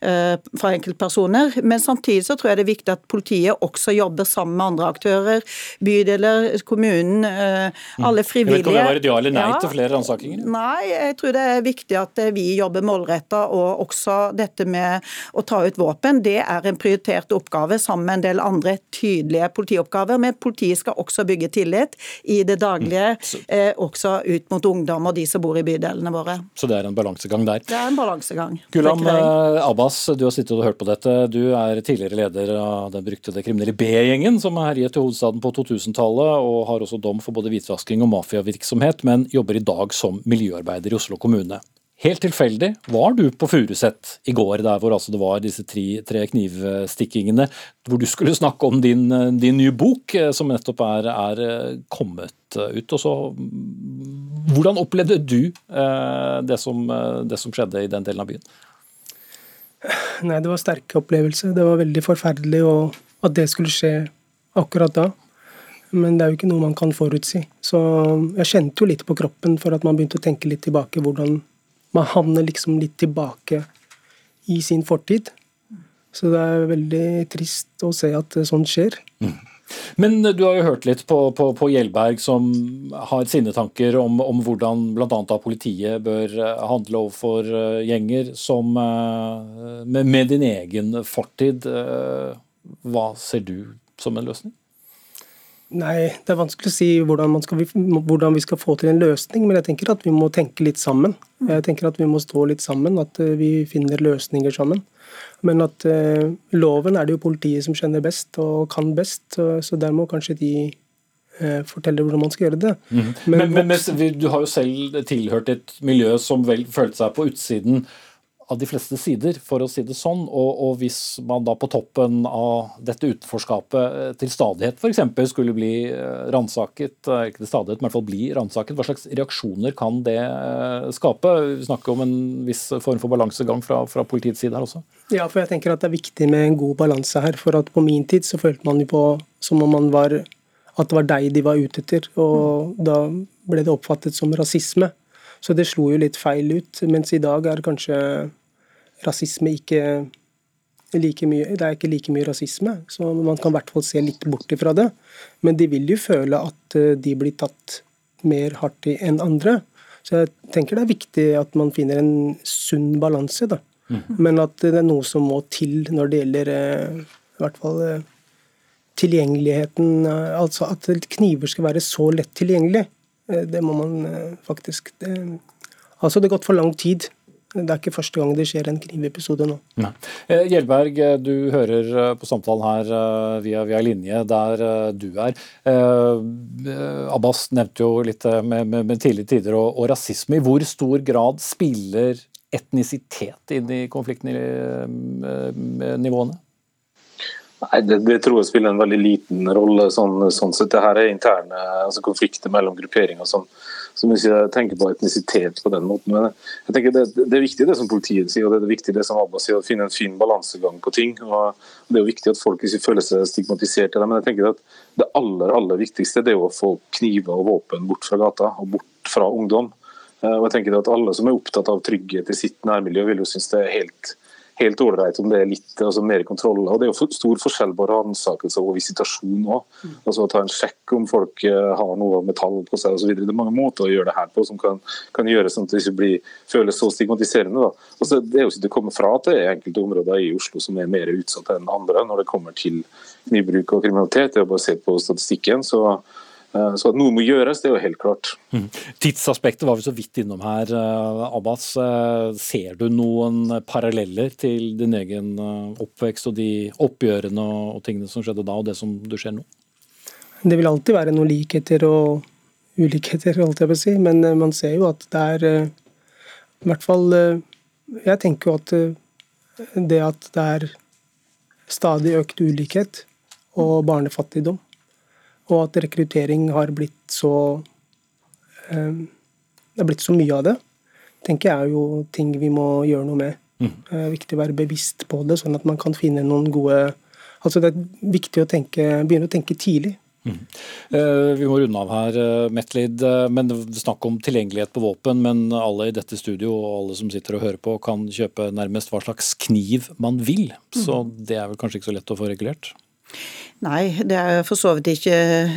eh, fra enkeltpersoner. Men samtidig så tror jeg det er viktig at politiet også jobber sammen med andre aktører. Bydeler, kommunen, alle frivillige. Jeg vet ikke om det var et ja eller nei ja, til flere ransakinger? Nei, jeg tror det er viktig at vi jobber målretta, og også dette med å ta ut våpen men det er en prioritert oppgave sammen med en del andre tydelige politioppgaver. Men politiet skal også bygge tillit i det daglige eh, også ut mot ungdom og de som bor i bydelene våre. Så det er en balansegang der. Det er en balansegang. Gulam eh, Abbas, du har sittet og hørt på dette. Du er tidligere leder av den beryktede kriminelle B-gjengen som herjet i hovedstaden på 2000-tallet, og har også dom for både hvitvasking og mafiavirksomhet, men jobber i dag som miljøarbeider i Oslo kommune. Helt tilfeldig var du på Furuset i går, der hvor altså det var disse tre, tre knivstikkingene, hvor du skulle snakke om din, din nye bok, eh, som nettopp er, er eh, kommet eh, ut. Og så, mm, hvordan opplevde du eh, det, som, det som skjedde i den delen av byen? Nei, det var sterke opplevelser. Det var veldig forferdelig at det skulle skje akkurat da. Men det er jo ikke noe man kan forutsi. Så jeg kjente jo litt på kroppen for at man begynte å tenke litt tilbake hvordan man havner liksom litt tilbake i sin fortid. Så det er veldig trist å se at sånt skjer. Men du har jo hørt litt på, på, på Hjelberg, som har sine tanker om, om hvordan bl.a. politiet bør eh, handle overfor eh, gjenger som eh, med, med din egen fortid. eh, Hva ser du som en løsning? Nei, det er vanskelig å si hvordan, skal, hvordan, vi skal få til en løsning, men jeg tenker at vi må tenke litt sammen. Jeg tenker at vi må stå litt sammen, at eh, vi finner løsninger sammen. Men at uh, loven er det jo politiet som kjenner best og kan best, så, så der må kanskje de uh, fortelle hvordan man skal gjøre det. Mm. Men, men, men, du har jo selv tilhørt et miljø som vel følte seg på utsiden av de fleste sider, for å si det sånn. Og, og hvis man da på toppen av dette utenforskapet eh, til stadighet f.eks. skulle bli eh, ransaket, eh, ikke til stadighet, men i hvert fall bli ransaket, hva slags reaksjoner kan det skape? Vi snakker om en viss form for balansegang fra, fra politiets side her også. Ja, for jeg tenker at det er viktig med en god balanse her. For at på min tid så følte man jo på som om man var at det var deg de var ute etter. Og da ble det oppfattet som rasisme. Så det slo jo litt feil ut. Mens i dag er kanskje rasisme ikke like mye Det er ikke like mye rasisme, så man kan i hvert fall se litt bort ifra det. Men de vil jo føle at eh, de blir tatt mer hardt i enn andre. Så jeg tenker det er viktig at man finner en sunn balanse, da. Mm. Men at det er noe som må til når det gjelder eh, i hvert fall eh, tilgjengeligheten. Altså at kniver skal være så lett tilgjengelig. Det må man faktisk det, Altså, det har gått for lang tid. Det er ikke første gang det skjer en knivepisode nå. Nei. Eh, Gjelberg, eh, du hører eh, på samtalen her via, via linje der du er. Abbas nevnte jo litt med, med, med tidligere tider og, og, rasisme. I hvor stor grad spiller etnisitet inn i konfliktnivåene? Nei, det, det, tror jeg spiller en veldig liten rolle. sånn, sånn sett. Det her er interne altså konflikter mellom grupperinger som, som ikke tenker på etnisitet på den måten. Men jeg tenker det, det, er viktig det som politiet sier, og det er viktig det som Abba sier, å finne en fin balansegang på ting. og Det er jo viktig at folk ikke føler seg stigmatisert. Men jeg tenker at det aller aller viktigste det er å få kniver og våpen bort fra gata og bort fra ungdom. Eh, og jeg tenker at Alle som er opptatt av trygghet i sitt nærmiljø, vil jo synes det er helt helt ålreit om det er litt altså mer kontroll. Og Det er jo stor forskjell på ransakelse og visitasjon òg. Mm. Altså, ta en sjekk om folk eh, har noe metall på seg osv. Det er mange måter å gjøre det her på som kan, kan gjøre sånn at det ikke blir, føles så stigmatiserende. Da. Altså, det er jo ikke det kommer fra at det er enkelte områder i Oslo som er mer utsatt enn andre når det kommer til knivbruk og kriminalitet. Det er bare å se på statistikken. så så at noe må gjøres, det er jo helt klart. Mm. Tidsaspektet var vi så vidt innom her. Eh, Abbas, eh, ser du noen paralleller til din egen oppvekst og de oppgjørene og tingene som skjedde da, og det som du ser nå? Det vil alltid være noen likheter og ulikheter, holdt jeg på å si. Men man ser jo at det er I hvert fall Jeg tenker jo at det at det er stadig økt ulikhet og barnefattigdom og at rekruttering har blitt så eh, Det er blitt så mye av det, tenker jeg er jo ting vi må gjøre noe med. Mm. Det er viktig å være bevisst på det, sånn at man kan finne noen gode Altså Det er viktig å tenke, begynne å tenke tidlig. Mm. Eh, vi må runde av her, eh, Metlid. Men Snakk om tilgjengelighet på våpen. Men alle i dette studio og alle som sitter og hører på, kan kjøpe nærmest hva slags kniv man vil. Så mm. det er vel kanskje ikke så lett å få regulert? Nei, det er for så vidt ikke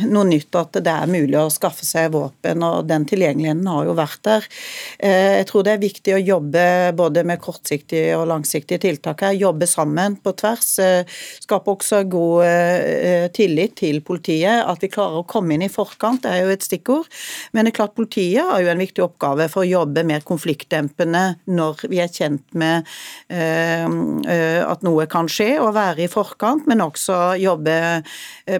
noe nytt at det er mulig å skaffe seg våpen, og den tilgjengeligheten har jo vært der. Eh, jeg tror det er viktig å jobbe både med kortsiktige og langsiktige tiltak her. Jobbe sammen på tvers. Eh, skape også god eh, tillit til politiet. At vi klarer å komme inn i forkant, det er jo et stikkord. Men det er klart politiet har jo en viktig oppgave for å jobbe mer konfliktdempende når vi er kjent med at noe kan skje, og være i forkant, men også jobbe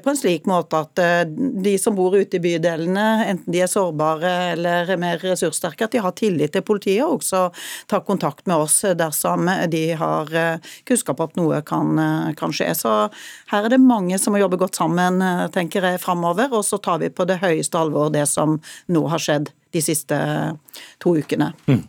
på en slik måte at eh, de som bor ute i bydelene, enten de er sårbare eller mer ressurssterke, at de har tillit til politiet og også tar kontakt med oss dersom de har eh, kunnskap om at noe kan, kan skje. Så her er det mange som må jobbe godt sammen, tenker jeg, framover. Og så tar vi på det høyeste alvor det som nå har skjedd de siste to ukene. Mm.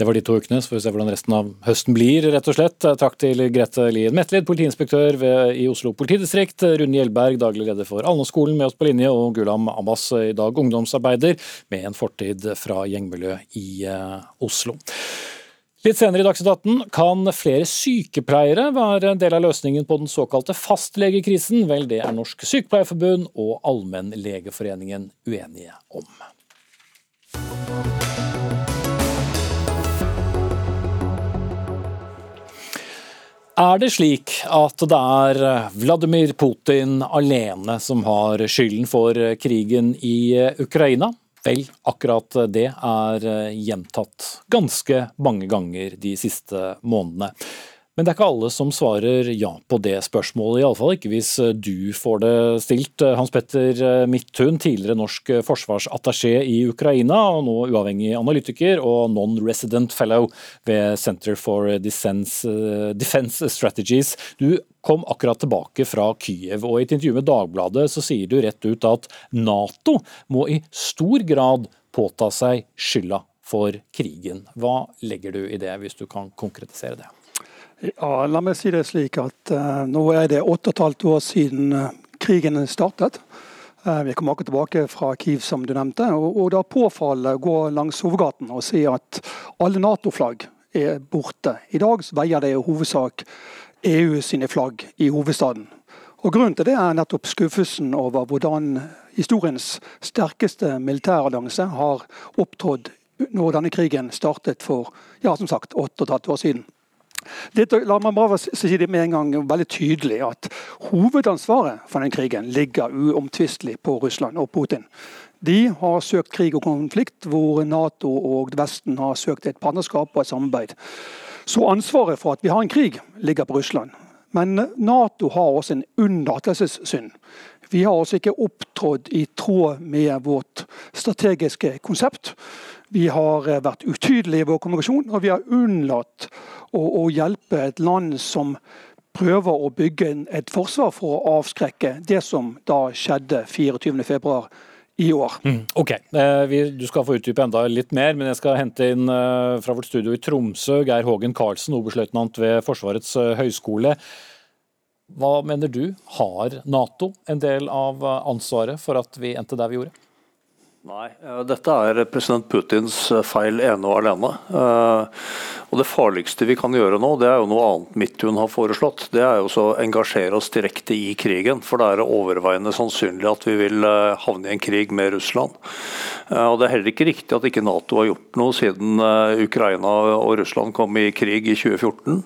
Det var de to ukene, så får vi se hvordan resten av høsten blir, rett og slett. Takk til Grete Lien Metlid, politiinspektør ved, i Oslo politidistrikt, Rune Gjelberg, daglig leder for Alnaskolen med oss på linje, og Gulam Abbas, i dag ungdomsarbeider med en fortid fra gjengmiljøet i uh, Oslo. Litt senere i Dagsnytt 18 kan flere sykepleiere være en del av løsningen på den såkalte fastlegekrisen. Vel, det er Norsk Sykepleierforbund og Allmennlegeforeningen uenige om. Er det slik at det er Vladimir Putin alene som har skylden for krigen i Ukraina? Vel, akkurat det er gjentatt ganske mange ganger de siste månedene. Men det er ikke alle som svarer ja på det spørsmålet, iallfall ikke hvis du får det stilt. Hans Petter Midthun, tidligere norsk forsvarsattaché i Ukraina, og nå uavhengig analytiker og non-resident fellow ved Center for Defense Strategies. Du kom akkurat tilbake fra Kyiv, og i et intervju med Dagbladet så sier du rett ut at Nato må i stor grad påta seg skylda for krigen. Hva legger du i det, hvis du kan konkretisere det? Ja, La meg si det slik at uh, nå er det åtte og et halvt år siden uh, krigen startet. Uh, vi kommer akkurat tilbake fra Kiev, som du nevnte. og, og Da påfaller å gå langs hovedgaten og si at alle Nato-flagg er borte. I dag veier det i hovedsak EU sine flagg i hovedstaden. Og Grunnen til det er nettopp skuffelsen over hvordan historiens sterkeste militærallianse har opptrådt når denne krigen startet for ja, som sagt, åtte og et halvt år siden. Dette, la meg bare si det med en gang veldig tydelig at Hovedansvaret for den krigen ligger uomtvistelig på Russland og Putin. De har søkt krig og konflikt, hvor Nato og Vesten har søkt et partnerskap og et samarbeid. Så ansvaret for at vi har en krig, ligger på Russland. Men Nato har også en unnlatelsessynd. Vi har altså ikke opptrådt i tråd med vårt strategiske konsept. Vi har vært utydelige i vår kommunikasjon, og vi har unnlatt å, å hjelpe et land som prøver å bygge et forsvar for å avskrekke det som da skjedde 24.2 i år. Mm, ok, eh, Du skal få utdype enda litt mer, men jeg skal hente inn eh, fra vårt studio i Tromsø Geir Hågen Karlsen, oberstløytnant ved Forsvarets eh, høgskole. Hva mener du, har Nato en del av ansvaret for at vi endte der vi gjorde? Nei, dette er president Putins feil ene og alene. Og Det farligste vi kan gjøre nå, det er jo noe annet Midtun har foreslått. Det er jo å engasjere oss direkte i krigen. For det er overveiende sannsynlig at vi vil eh, havne i en krig med Russland. Eh, og Det er heller ikke riktig at ikke Nato har gjort noe siden eh, Ukraina og Russland kom i krig i 2014.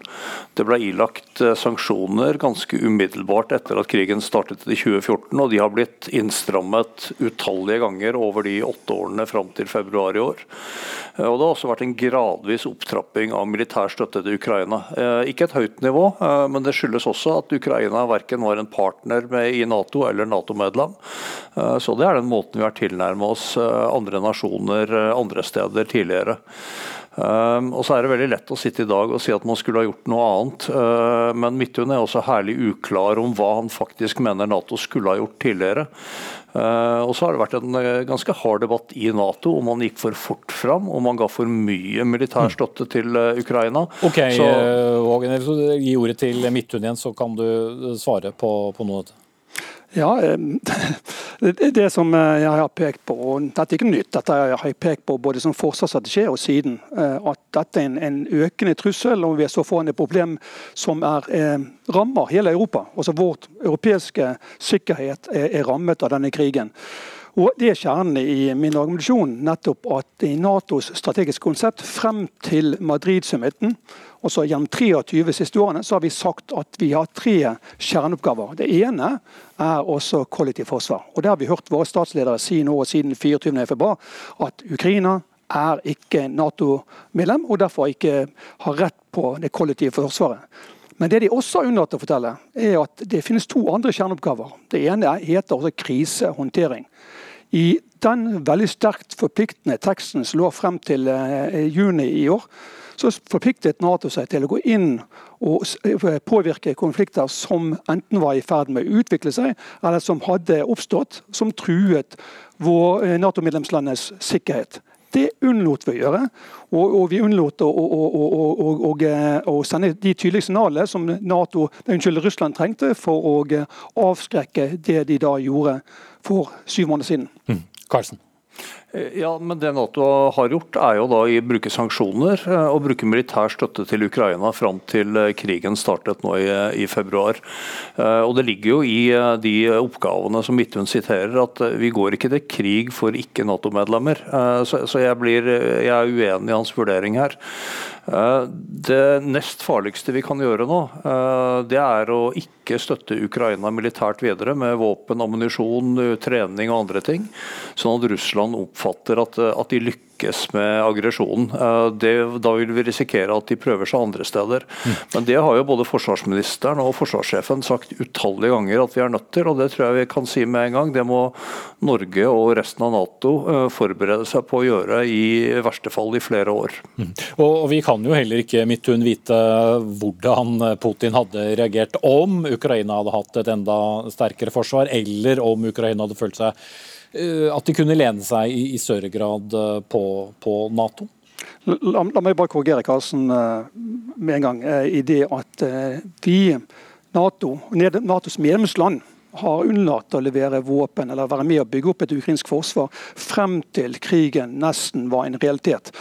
Det ble ilagt sanksjoner ganske umiddelbart etter at krigen startet i 2014, og de har blitt innstrammet utallige ganger over de åtte årene fram til februar i år. Og Det har også vært en gradvis opptrapping av militær støtte til Ukraina. Eh, ikke et høyt nivå, eh, men det skyldes også at Ukraina verken var en partner med i Nato eller Nato-medlem. Eh, så det er den måten vi har tilnærmet oss andre nasjoner andre steder tidligere. Um, og så er det veldig lett å sitte i dag og si at man skulle ha gjort noe annet. Uh, men Midthun er også herlig uklar om hva han faktisk mener Nato skulle ha gjort tidligere. Uh, og så har det vært en uh, ganske hard debatt i Nato om man gikk for fort fram, om man ga for mye militær mm. støtte til Ukraina. Ok, så, Hågen, Gi ordet til Midtun igjen, så kan du svare på, på noe av dette. Ja, [LAUGHS] Det, som eh, jeg har pekt på, og dette er ikke nytt, dette har jeg pekt på både som forsvarsstrategi og siden, eh, at dette er en, en økende trussel, og vi så foran et problem som er, eh, rammer hele Europa. Også Vårt europeiske sikkerhet er, er rammet av denne krigen. Og Det er kjernen i min argumentasjon. Nettopp at i Natos strategiske konsept frem til Madrid-summiten, også gjennom 23 siste årene, så har vi sagt at vi har tre kjerneoppgaver. Det ene er også kollektivt forsvar. Og Det har vi hørt våre statsledere si nå siden 24.2, at Ukraina er ikke Nato-medlem, og derfor ikke har rett på det kollektive forsvaret. Men det de også har unnlatt å fortelle, er at det finnes to andre kjerneoppgaver. Det ene heter også krisehåndtering. I den veldig sterkt forpliktende teksten som lå frem til eh, juni i år, så forpliktet Nato seg til å gå inn og eh, påvirke konflikter som enten var i ferd med å utvikle seg, eller som hadde oppstått, som truet eh, Nato-medlemslandenes sikkerhet. Det unnlot vi å gjøre. Og, og vi unnlot å, å, å, sende de tydelige signalene som NATO, unnskyld, Russland trengte for å avskrekke det de da gjorde for syv måneder siden. Mm. Eh, ja, men Det Nato har gjort, er jo da å bruke sanksjoner eh, og bruke militær støtte til Ukraina fram til eh, krigen startet nå i, i, februar. Og Det ligger jo i de oppgavene som Midtun siterer, at vi går ikke til krig for ikke-Nato-medlemmer. Så, så jeg, blir, jeg er uenig i hans vurdering her. Det nest farligste vi kan gjøre nå, det er å ikke støtte Ukraina militært videre med våpen, ammunisjon, trening og andre ting, sånn at Russland oppfatter at, at de lykkes lykkes med aggresjonen. Eh, da vil vi risikere at de prøver seg andre steder. Mm. Men det har jo både forsvarsministeren og forsvarssjefen sagt utallige ganger at vi er nødt til, og det tror jeg vi kan si med en gang. Det må Norge og resten av Nato eh, forberede seg på å gjøre, i verste fall i flere år. Mm. Og, Vi kan jo heller ikke Midthun vite hvordan Putin hadde reagert om Ukraina hadde hatt et enda sterkere forsvar, eller om Ukraina hadde følt seg at de kunne lene seg i, i større grad eh, på, på Nato? La, la, meg bare korrigere Karlsen eh, med en gang i det at vi, Nato, Natos medlemsland, har unnlatt å levere våpen eller være med å bygge opp et ukrainsk forsvar frem til krigen nesten var en realitet.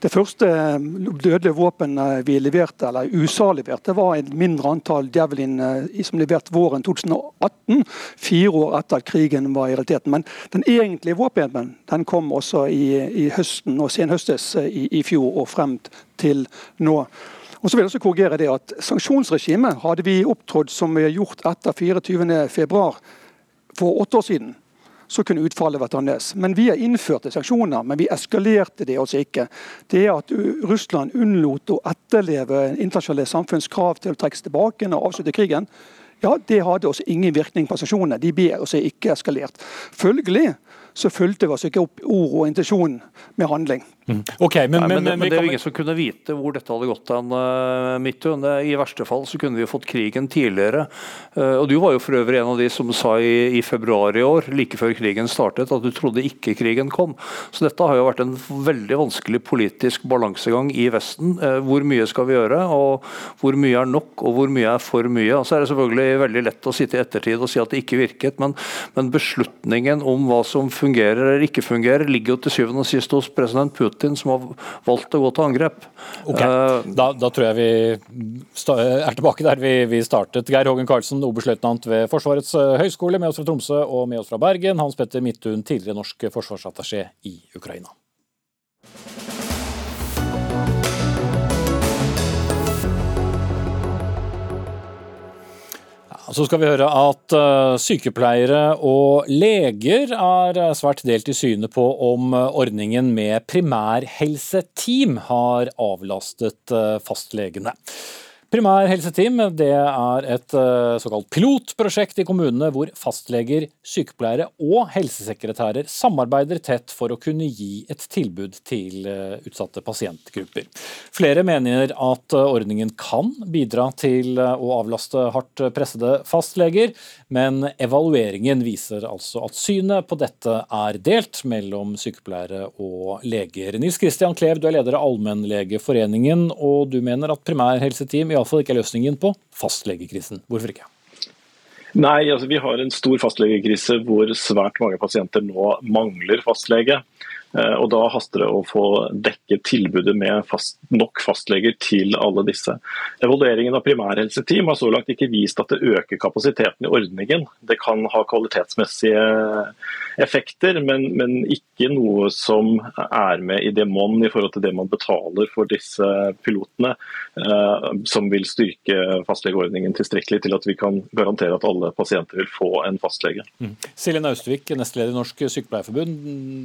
Det første eh, dødelige våpenet vi leverte, eller USA leverte, var et mindre antall Javelin eh, som leverte våren 2018, fire år etter at krigen var i realiteten. Men den egentlige våpenen den kom også i, i høsten og senhøstes eh, i, i fjor og frem til nå. Og så vil jeg også korrigere det at Sanksjonsregimet hadde vi opptrådt som vi har gjort etter 24.2 for åtte år siden så kunne utfallet vært annerledes. Men vi har innført sanksjoner, men vi eskalerte det altså ikke. Det at Russland unnlot å etterleve internasjonale samfunns krav til å trekke seg tilbake og avslutte krigen, ja, det hadde også ingen virkning på sanksjonene. De ble altså ikke eskalert. Følgelig så fulgte vi altså ikke opp ord og intensjon med handling. Mm. Okay, men, Nei, men, men, men, det er jo ingen som kunne vite hvor dette hadde gått hen, uh, Midtun. I verste fall så kunne vi fått krigen tidligere. Uh, og Du var jo for øvrig en av de som sa i, i, februar i år, like før krigen startet, at du trodde ikke krigen kom. Så dette har jo vært en veldig vanskelig politisk balansegang i Vesten. Uh, hvor mye skal vi gjøre, og hvor mye er nok, og hvor mye er for mye. Og så er det selvfølgelig veldig lett å sitte i ettertid og si at det ikke virket, men, men beslutningen om hva som fungerer eller ikke fungerer, ligger jo til syvende og sist hos president Putin som har valgt å gå til angrep. Okay. Uh, da, da, tror jeg vi er tilbake der vi, vi startet. Geir Hågen Karlsen, oberstløytnant ved Forsvarets eh, høgskole, med oss fra Tromsø og med oss fra Bergen. Hans Petter Midthun, tidligere norsk forsvarsattaché i Ukraina. Så skal vi høre at eh, sykepleiere og leger er eh, svært delt i synet på om eh, ordningen med primærhelseteam har avlastet fastlegene. Primærhelseteam det er et eh, såkalt pilotprosjekt i kommunene hvor fastleger, sykepleiere og helsesekretærer samarbeider tett for å kunne gi et tilbud til eh, utsatte pasientgrupper. Flere mener at eh, ordningen kan bidra til å avlaste hardt pressede fastleger, men evalueringen viser altså at synet på dette er delt mellom sykepleiere og leger. Nils Christian Klev, du er leder av Allmennlegeforeningen, og du mener at primærhelseteam i iallfall ikke er løsningen på fastlegekrisen. Hvorfor ikke? Nei, altså Vi har en stor fastlegekrise hvor svært mange pasienter nå mangler fastlege. Eh, og Da haster det å få dekket tilbudet med fast, nok fastleger til alle disse. Evalueringen av primærhelseteam har så langt ikke vist at det øker kapasiteten i ordningen. Det kan ha kvalitetsmessige effekter, men, men ikke noe som er med i det monn i forhold til det man betaler for disse pilotene, eh, som vil styrke fastlegeordningen tilstrekkelig til at vi kan garantere at alle pasienter vil få en fastlege. Mm. Silje Naustvik, nestleder i Norsk Sykepleierforbund.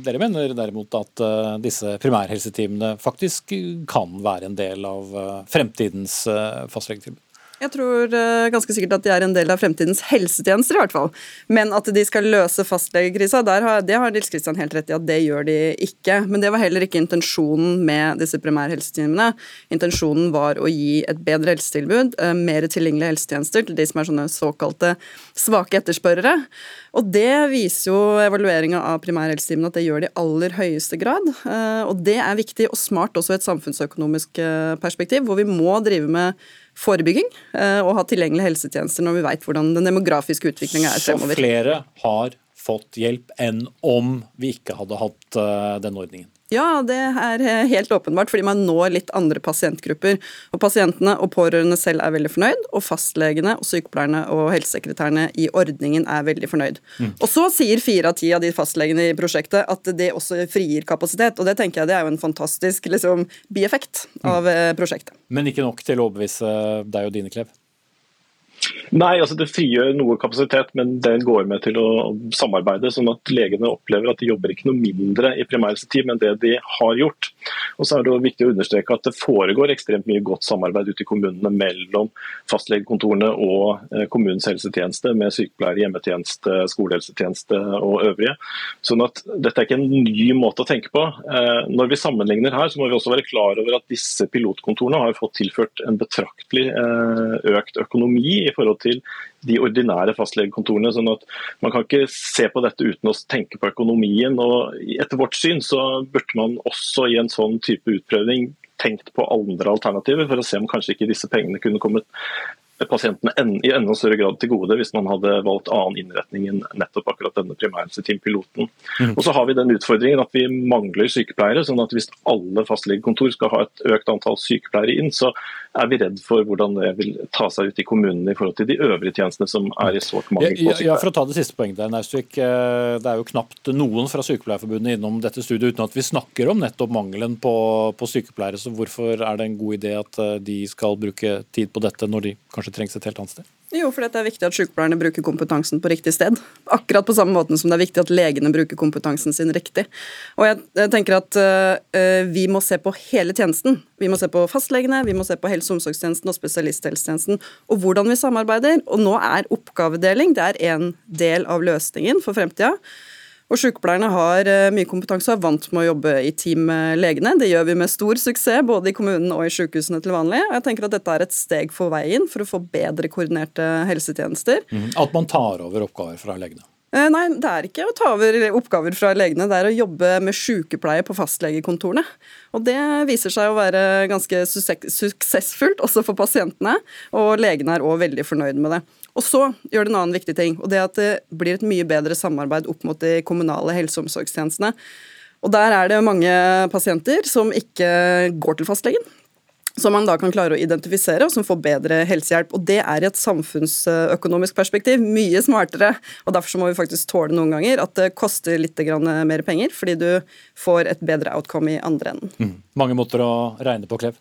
Dere mener derimot derimot at uh, disse primærhelseteamene faktisk kan være en del av uh, fremtidens uh, fastlegetilbud? Jeg tror uh, ganske sikkert at de er en del av fremtidens helsetjenester, i hvert fall. Men at de skal løse fastlegekrisa, det har Nils Kristian helt rett i at det gjør de ikke. Men det var heller ikke intensjonen med disse primærhelseteamene. Intensjonen var å gi et bedre helsetilbud, uh, mer tilgjengelige helsetjenester til de som er sånne såkalte svake etterspørrere. Og det viser jo evalueringa av primærhelseteamene at det gjør de i aller høyeste grad. Uh, og det er viktig og smart også i et samfunnsøkonomisk perspektiv, hvor vi må drive med forebygging eh, og ha tilgjengelige helsetjenester når vi vet hvordan den demografiske utviklinga er fremover. Så flere har fått hjelp enn om vi ikke hadde hatt denne den ordningen? Ja, det er eh, helt åpenbart, fordi man når litt andre pasientgrupper. Og Pasientene og pårørende selv er veldig fornøyd, og fastlegene og sykepleierne og helsesekretærene i ordningen er veldig fornøyd. Mm. Og Så sier fire av ti av de fastlegene i prosjektet at det også frigir kapasitet. og Det tenker jeg det er jo en fantastisk liksom, bieffekt av mm. prosjektet. Men ikke nok til å overbevise deg og dine, Klev? Nei, altså det frigjør noe kapasitet, men den går med til å samarbeide. Sånn at legene opplever at de jobber ikke noe mindre i primærhelseteam enn det de har gjort. Og så er det viktig å understreke at det foregår ekstremt mye godt samarbeid ute i kommunene mellom fastlegekontorene og eh, kommunens helsetjeneste, med sykepleiere, hjemmetjeneste, skolehelsetjeneste og øvrige. Sånn at dette er ikke en ny måte å tenke på. Eh, når vi sammenligner her, så må vi også være klar over at disse pilotkontorene har fått tilført en betraktelig eh, økt økonomi i forhold til de ordinære fastlegekontorene. sånn at Man kan ikke se på dette uten å tenke på økonomien. og Etter vårt syn så burde man også i en sånn type utprøving tenkt på andre alternativer, for å se om kanskje ikke disse pengene kunne kommet pasientene i enda større grad til gode hvis man hadde valgt annen innretning enn nettopp akkurat denne primærhelseteampiloten. Mm. Og så har vi den utfordringen at vi mangler sykepleiere. sånn at hvis alle fastlegekontor skal ha et økt antall sykepleiere inn, så er vi redd for hvordan det vil ta seg ut i kommunene i forhold til de øvrige tjenestene som er i sårt mangel på sykepleiere. Ja, for å ta det siste poenget der, Naustvik. Eh, det er jo knapt noen fra Sykepleierforbundet innom dette studiet uten at vi snakker om nettopp mangelen på, på sykepleiere. Så hvorfor er det en god idé at eh, de skal bruke tid på dette når de kanskje kanskje trengs et helt annet sted? Jo, for det er viktig at sykepleierne bruker kompetansen på riktig sted. Akkurat på samme måten som det er viktig at legene bruker kompetansen sin riktig. Og jeg, tenker at uh, vi må se på hele tjenesten. Vi må se på fastlegene, vi må se på helse- og omsorgstjenesten og spesialisthelsetjenesten, og hvordan vi samarbeider. Og nå er oppgavedeling det er en del av løsningen for fremtida. Og Sykepleierne har eh, mye kompetanse og er vant med å jobbe i team med legene. Det gjør vi med stor suksess både i kommunen og i sykehusene til vanlig. Og jeg tenker at Dette er et steg for veien for å få bedre koordinerte helsetjenester. Mm. At man tar over oppgaver fra legene? Eh, nei, det er ikke å ta over oppgaver fra legene, det er å jobbe med sykepleie på fastlegekontorene. Og det viser seg å være ganske suksessfullt også for pasientene, og legene er òg veldig fornøyd med det. Og så gjør det en annen viktig ting, og det er at det blir et mye bedre samarbeid opp mot de kommunale helse- og omsorgstjenestene. Og der er det mange pasienter som ikke går til fastlegen som man da kan klare å identifisere, og som får bedre helsehjelp. Og Det er i et samfunnsøkonomisk perspektiv mye smartere. og Derfor må vi faktisk tåle noen ganger at det koster litt mer penger, fordi du får et bedre outcome i andre enden. Mm. Mange måter å regne på, Klev?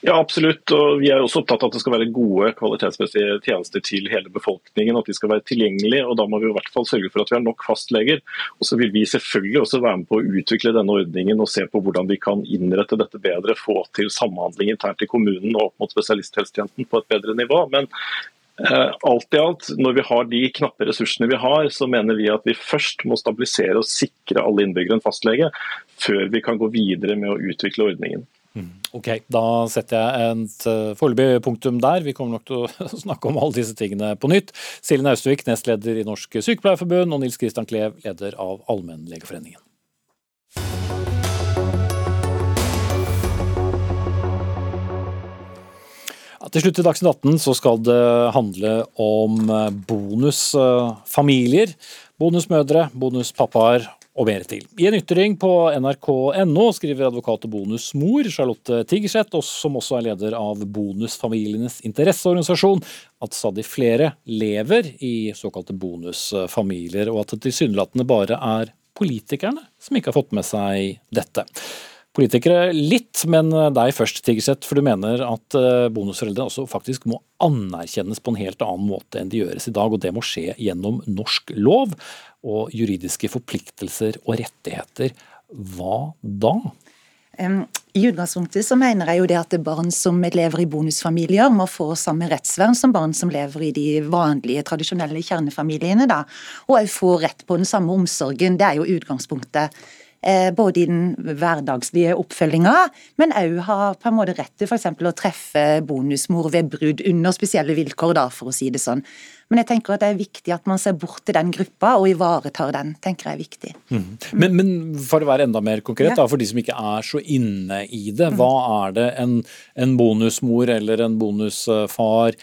Ja, absolutt. og Vi er også opptatt av at det skal være gode kvalitetsmessige tjenester til hele befolkningen. At de skal være tilgjengelige. og Da må vi i hvert fall sørge for at vi har nok fastleger. Og så vil vi selvfølgelig også være med på å utvikle denne ordningen og se på hvordan vi kan innrette dette bedre. Få til samhandling internt i kommunen og opp mot spesialisthelsetjenesten på et bedre nivå. Men eh, alt i alt, når vi har de knappe ressursene vi har, så mener vi at vi først må stabilisere og sikre alle innbyggere en fastlege, før vi kan gå videre med å utvikle ordningen. Mm. Ok, Da setter jeg et uh, foreløpig punktum der. Vi kommer nok til å [LAUGHS] snakke om alle disse tingene på nytt. Silje Naustvik, nestleder i Norsk Sykepleierforbund, og Nils Kristian Klev, leder av Allmennlegeforeningen. Til slutt i Dagsnytt 18 så skal det handle om eh, bonusfamilier. Bonusmødre, bonuspappaer og mer til. I en ytring på nrk.no skriver advokat og bonusmor Charlotte Tigerseth, som også er leder av Bonusfamilienes interesseorganisasjon, at stadig flere lever i såkalte bonusfamilier, og at det tilsynelatende bare er politikerne som ikke har fått med seg dette. Politikere litt, men deg først, Tigerseth, for du mener at eh, bonusforeldre også faktisk må anerkjennes på en helt annen måte enn de gjøres i dag, og det må skje gjennom norsk lov og juridiske forpliktelser og rettigheter. Hva da? I utgangspunktet så mener jeg jo det at barn som lever i bonusfamilier må få samme rettsvern som barn som lever i de vanlige, tradisjonelle kjernefamiliene. da, Og òg få rett på den samme omsorgen. Det er jo utgangspunktet. Eh, både i den hverdagslige oppfølginga, men òg har på en måte rett til f.eks. å treffe bonusmor ved brudd under spesielle vilkår, da, for å si det sånn. Men jeg tenker at det er viktig at man ser bort til den gruppa og ivaretar den. tenker jeg er viktig. Mm. Men, men, for å være enda mer konkret, da, for de som ikke er så inne i det. Hva er det en, en bonusmor eller en bonusfar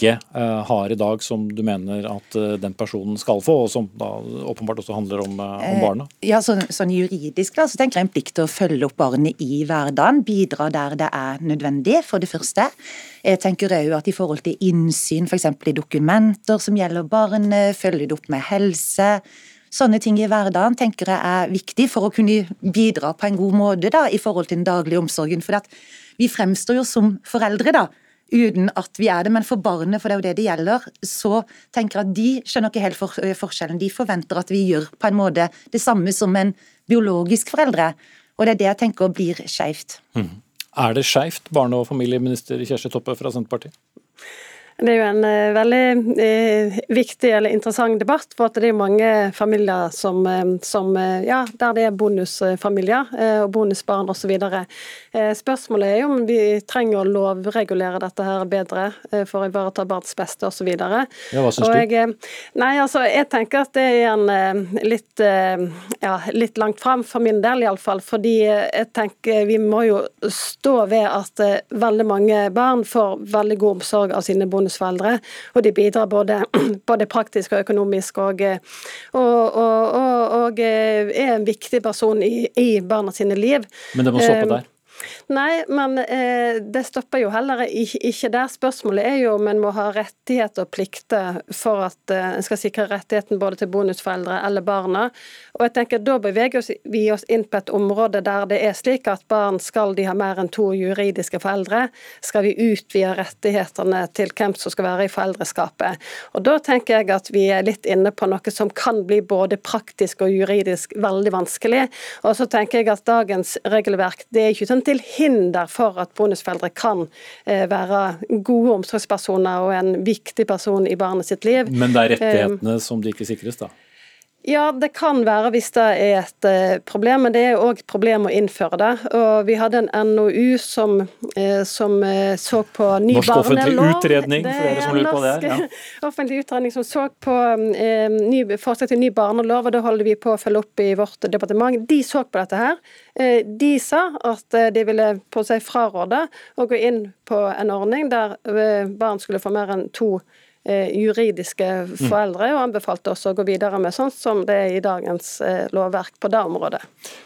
ikke uh, har i dag, som du mener at uh, den personen skal få, og som da åpenbart også handler om, uh, om barna? Ja, så, sånn Juridisk da, så tenker jeg en plikt til å følge opp barnet i hverdagen. Bidra der det er nødvendig, for det første. Jeg tenker òg at i forhold til innsyn f.eks. i dokumenter som gjelder barnet, følge det opp med helse. Sånne ting i hverdagen tenker jeg er viktig for å kunne bidra på en god måte da, i forhold til den daglige omsorgen. For vi fremstår jo som foreldre da, uten at vi er det. Men for barnet, for det er jo det det gjelder, så tenker jeg at de skjønner ikke helt for, eh, forskjellen. De forventer at vi gjør på en måte det samme som en biologisk foreldre. Og det er det jeg tenker blir skeivt. Mm. Er det skeivt, barne- og familieminister Kjersti Toppe fra Senterpartiet? Det er jo en uh, veldig uh, viktig eller interessant debatt, for at det er mange familier som, uh, som ja, der det er bonusfamilier og bonusbarn osv. Spørsmålet er jo om vi trenger å lovregulere dette her bedre for å ivareta barns beste osv. Ja, hva syns du? Nei, altså, jeg tenker at det er en litt, ja, litt langt fram for min del, iallfall. Fordi jeg tenker vi må jo stå ved at veldig mange barn får veldig god omsorg av sine bonusforeldre bonusforeldre. Og de bidrar både, [CLEARS THROAT] både praktisk og økonomisk, og, og, og, og, er en viktig person i, i barna sine liv. Men det må stoppe eh, der? Nei, men eh, det stopper jo heller ikke der. Spørsmålet er jo om en må ha rettigheter og plikter for at eh, skal sikre rettigheten både til bonusforeldre eller barna. Og jeg tenker Da beveger vi oss inn på et område der det er slik at barn skal de ha mer enn to juridiske foreldre. Skal vi utvide rettighetene til hvem som skal være i foreldreskapet. Og Da tenker jeg at vi er litt inne på noe som kan bli både praktisk og juridisk veldig vanskelig. Og så tenker jeg at dagens regelverk det er ikke sånn til hinder for at bonusforeldre kan eh, være gode omsorgspersoner og en viktig person i barnet sitt liv. Men det er rettighetene eh, som de ikke sikres, da? Ja, det kan være hvis det er et uh, problem, men det er òg et problem å innføre det. Og Vi hadde en NOU som, uh, som uh, så på ny norsk barnelov. Norsk offentlig utredning, for dere som lurer på det. Ja. [LAUGHS] offentlig utredning som så på ny, forslag til ny barnelov, og det holder vi på å følge opp i vårt departement. De så på dette her. De sa at de ville på seg fraråde å gå inn på en ordning der barn skulle få mer enn to Eh, juridiske foreldre, og anbefalte oss å gå videre med sånn som det er i dagens eh, lovverk på det området.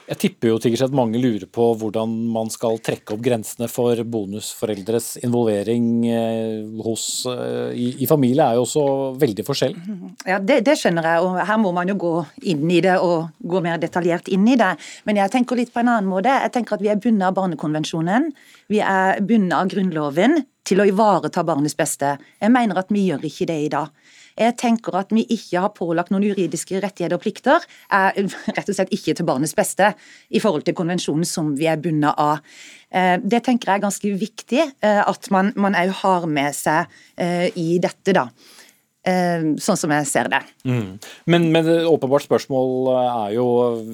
Jeg tipper jo sikkert at mange lurer på hvordan man skal trekke opp grensene for bonusforeldres involvering eh, hos, i, i familie er jo også veldig forskjellig. Ja, det, det, skjønner jeg, og her må man jo gå inn i det og gå mer detaljert inn i det. Men jeg tenker litt på en annen måte. Jeg tenker at vi er bundet av Barnekonvensjonen. Vi er bundet av Grunnloven til å ivareta barnets beste. Jeg mener at vi gjør ikke det i dag. Jeg tenker at vi ikke har pålagt noen juridiske rettigheter og plikter, er [LAUGHS] rett og slett ikke til barnets beste i forhold til konvensjonen som vi er bundet av. Eh, det tenker jeg er ganske viktig eh, at man òg har med seg eh, i dette. da. Eh, sånn som jeg ser det. Mm. Men, men det åpenbart spørsmål er jo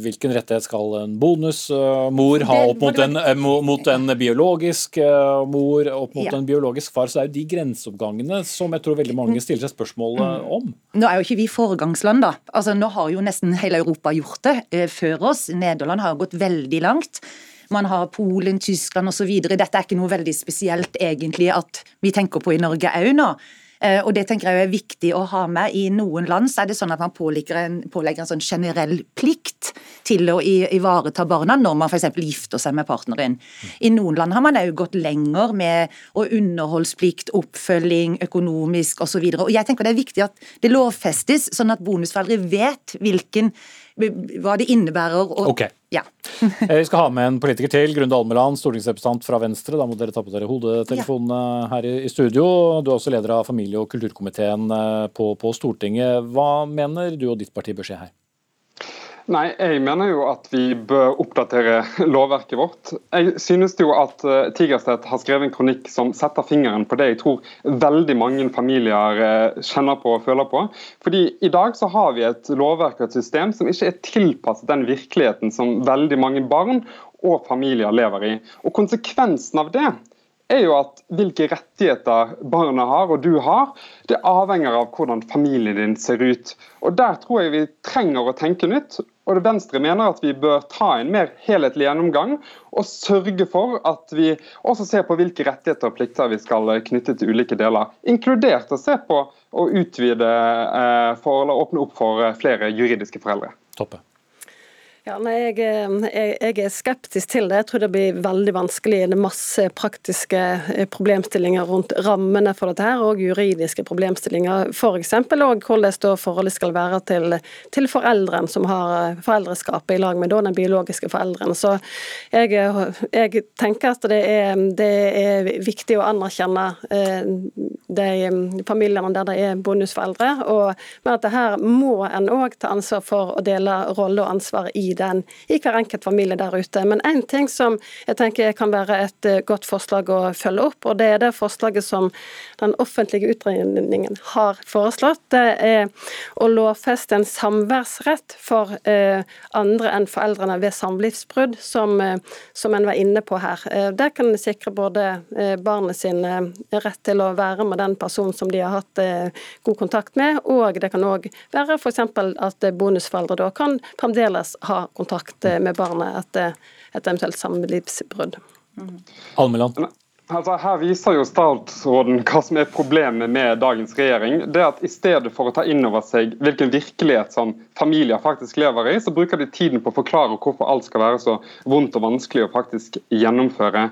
hvilken rettighet skal en bonusmor ha opp mot en, eh, mot en, biologisk eh, mor, opp mot ja. en biologisk far. Så det er jo de grenseoppgangene som jeg tror veldig mange mm. stiller seg spørsmål mm. om. Nå er jo ikke vi foregangsland, da. Altså, nå har jo nesten hele Europa gjort det før oss. Nederland har gått veldig langt. man har Polen, Tyskland osv. Dette er ikke noe veldig spesielt egentlig at vi tenker på i Norge òg nå. Eh, og Det tenker jeg er viktig å ha med. I noen land så er det sånn at man pålegger en, pålegger en sånn generell plikt til å ivareta barna når man f.eks. gifter seg med partneren. I noen land har man òg gått lenger med å underholdsplikt, oppfølging, økonomisk osv. Jeg tenker det er viktig at det lovfestes, sånn at bonusforeldre vet hvilken hva det innebærer. Og, ok. Ja. [LAUGHS] Eh, vi skal ha med en politiker til. Grunde Almeland, stortingsrepresentant fra Venstre. Da må dere ta på dere hodetelefonene her i, studio. Du er også leder av familie- og kulturkomiteen eh, på, på Stortinget. Hva mener du og ditt parti bør skje her? Nei, Jeg mener jo at vi bør oppdatere [LAUGHS] lovverket vårt. Jeg synes jo at eh, Tigerstedt har skrevet en kronikk som setter fingeren på det jeg tror veldig mange familier eh, kjenner på og føler på. Fordi I dag så har vi et lovverk og et system som ikke er tilpasset den virkeligheten som veldig mange barn og familier lever i. Og Konsekvensen av det er jo at hvilke rettigheter barna har og du har, det avhenger av hvordan familien din ser ut. Og Der tror jeg vi trenger å tenke nytt. Og det Venstre mener at vi bør ta en mer helhetlig gjennomgang og sørge for at vi også ser på hvilke rettigheter og plikter vi skal knytte til ulike deler. Inkludert å se på å utvide eh, for eller åpne opp for flere juridiske foreldre. Toppe. Ja, nei, jeg, eh, jeg, jeg, er skeptisk til det. Jeg tror det blir veldig vanskelig. Det er masse praktiske eh, problemstillinger rundt rammene for dette, her, og juridiske problemstillinger. F.eks. hvordan forholdet skal være til, til foreldren som har eh, foreldreskapet i lag med den biologiske forelderen. Så jeg, jeg tenker at det er, det er, viktig å anerkjenne de familiene der det er bonusforeldre, og, men at det her må en òg ta ansvar for å dele rolle og ansvar i den i hver enkelt familie der ute. Men én ting som jeg tenker kan være et eh, godt forslag å følge opp, og det er det forslaget som den offentlige utredningen har foreslått. Det er å lovfeste en samværsrett for eh, andre enn foreldrene ved samlivsbrudd, som, eh, som en var inne på her. Det kan sikre både barnet sin rett til å være med den personen som de har hatt god kontakt med, og det kan òg være f.eks. at bonusforeldre da kan fremdeles ha kontakt med barnet etter et eventuelt samlivsbrudd. Almeland. Altså, her viser jo statsråden hva som er problemet med dagens regjering. Det at I stedet for å ta inn over seg hvilken virkelighet som familier faktisk lever i, så bruker de tiden på å forklare hvorfor alt skal være så vondt og vanskelig å faktisk gjennomføre.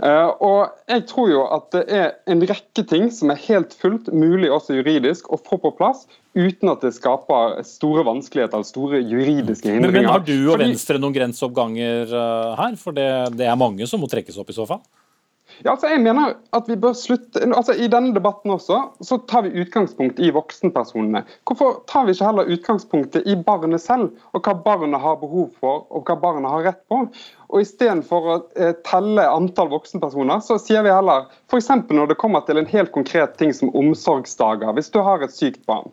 Eh, og Jeg tror jo at det er en rekke ting som er helt fullt mulig også juridisk å få på plass uten at det skaper store vanskeligheter og store juridiske hindringer. Men, men Har du og Venstre noen grenseoppganger eh, her? For det, det er mange som må trekkes opp i så fall? Ja, altså jeg mener at vi bør slutte, altså I denne debatten også, så tar vi utgangspunkt i voksenpersonene. Hvorfor tar vi ikke heller utgangspunktet i barnet selv, og hva barnet har behov for og hva barnet har rett på? Og Istedenfor å eh, telle antall voksenpersoner, så sier vi heller f.eks. når det kommer til en helt konkret ting som omsorgsdager. Hvis du har et sykt barn,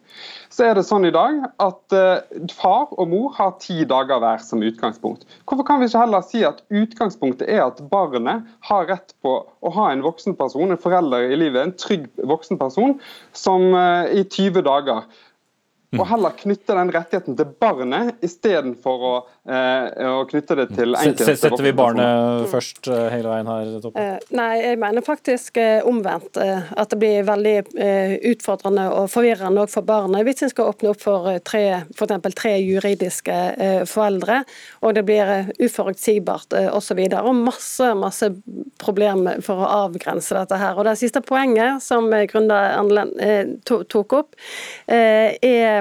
så er det sånn i dag at eh, far og mor har ti dager hver som utgangspunkt. Hvorfor kan vi ikke heller si at utgangspunktet er at barnet har rett på å ha en voksenperson, en forelder i livet, en trygg voksenperson, som eh, i 20 dager. Og heller knytte den rettigheten til barnet istedenfor å, eh, å knytte det til enkelte. Setter vi barnet først eh, hele veien her? Toppen? Eh, nei, jeg mener faktisk eh, omvendt. At det blir veldig utfordrende og forvirrende for barnet hvis en skal åpne opp for tre, for tre juridiske foreldre, og det blir uforutsigbart osv. Og, og masse, masse problemer for å avgrense dette her. Og Det siste poenget som Grunde tok opp, er Eh,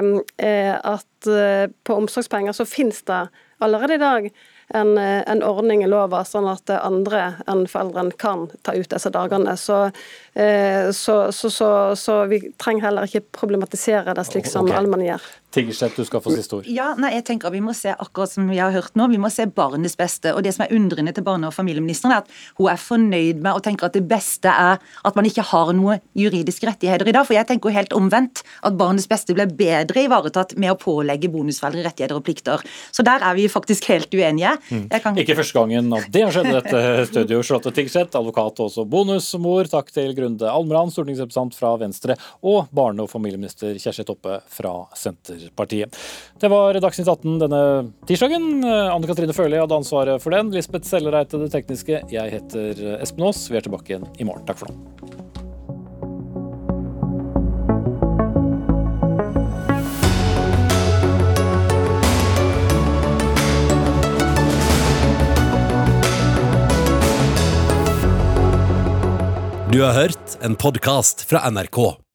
at eh, på omsorgspenger så finnes det allerede i dag en, eh, en, ordning i lova, sånn at andre enn foreldrene kan ta ut disse dagene. Så, så, så, så vi trenger heller ikke problematisere det slik som okay. allmenn gjør. Du skal få siste ord. Ja, nei, jeg tenker at Vi må se akkurat som vi har hørt nå, vi må se barnets beste. og Det som er undrende til barne- og familieministeren, er at hun er fornøyd med og tenker at det beste er at man ikke har noen juridiske rettigheter i dag. For jeg tenker jo helt omvendt. At barnets beste blir bedre ivaretatt med å pålegge bonusforeldre rettigheter og plikter. Så der er vi faktisk helt uenige. Mm. Kan... Ikke første gangen at det har skjedd i dette [LAUGHS] studio. Charlotte Tiggseth, advokat og også bonusmor. Takk til Grunde Almran, stortingsrepresentant fra Venstre, og barne- og familieminister Kjersti Toppe fra Senter Arbeiderpartiet. Det var Dagsnytt 18 denne tirsdagen. Anne Katrine Førli hadde ansvaret for den. Lisbeth Sellereite det tekniske. Jeg heter Espen Aas. Vi er tilbake igjen i morgen. Takk for nå. Du har hørt en podkast fra NRK.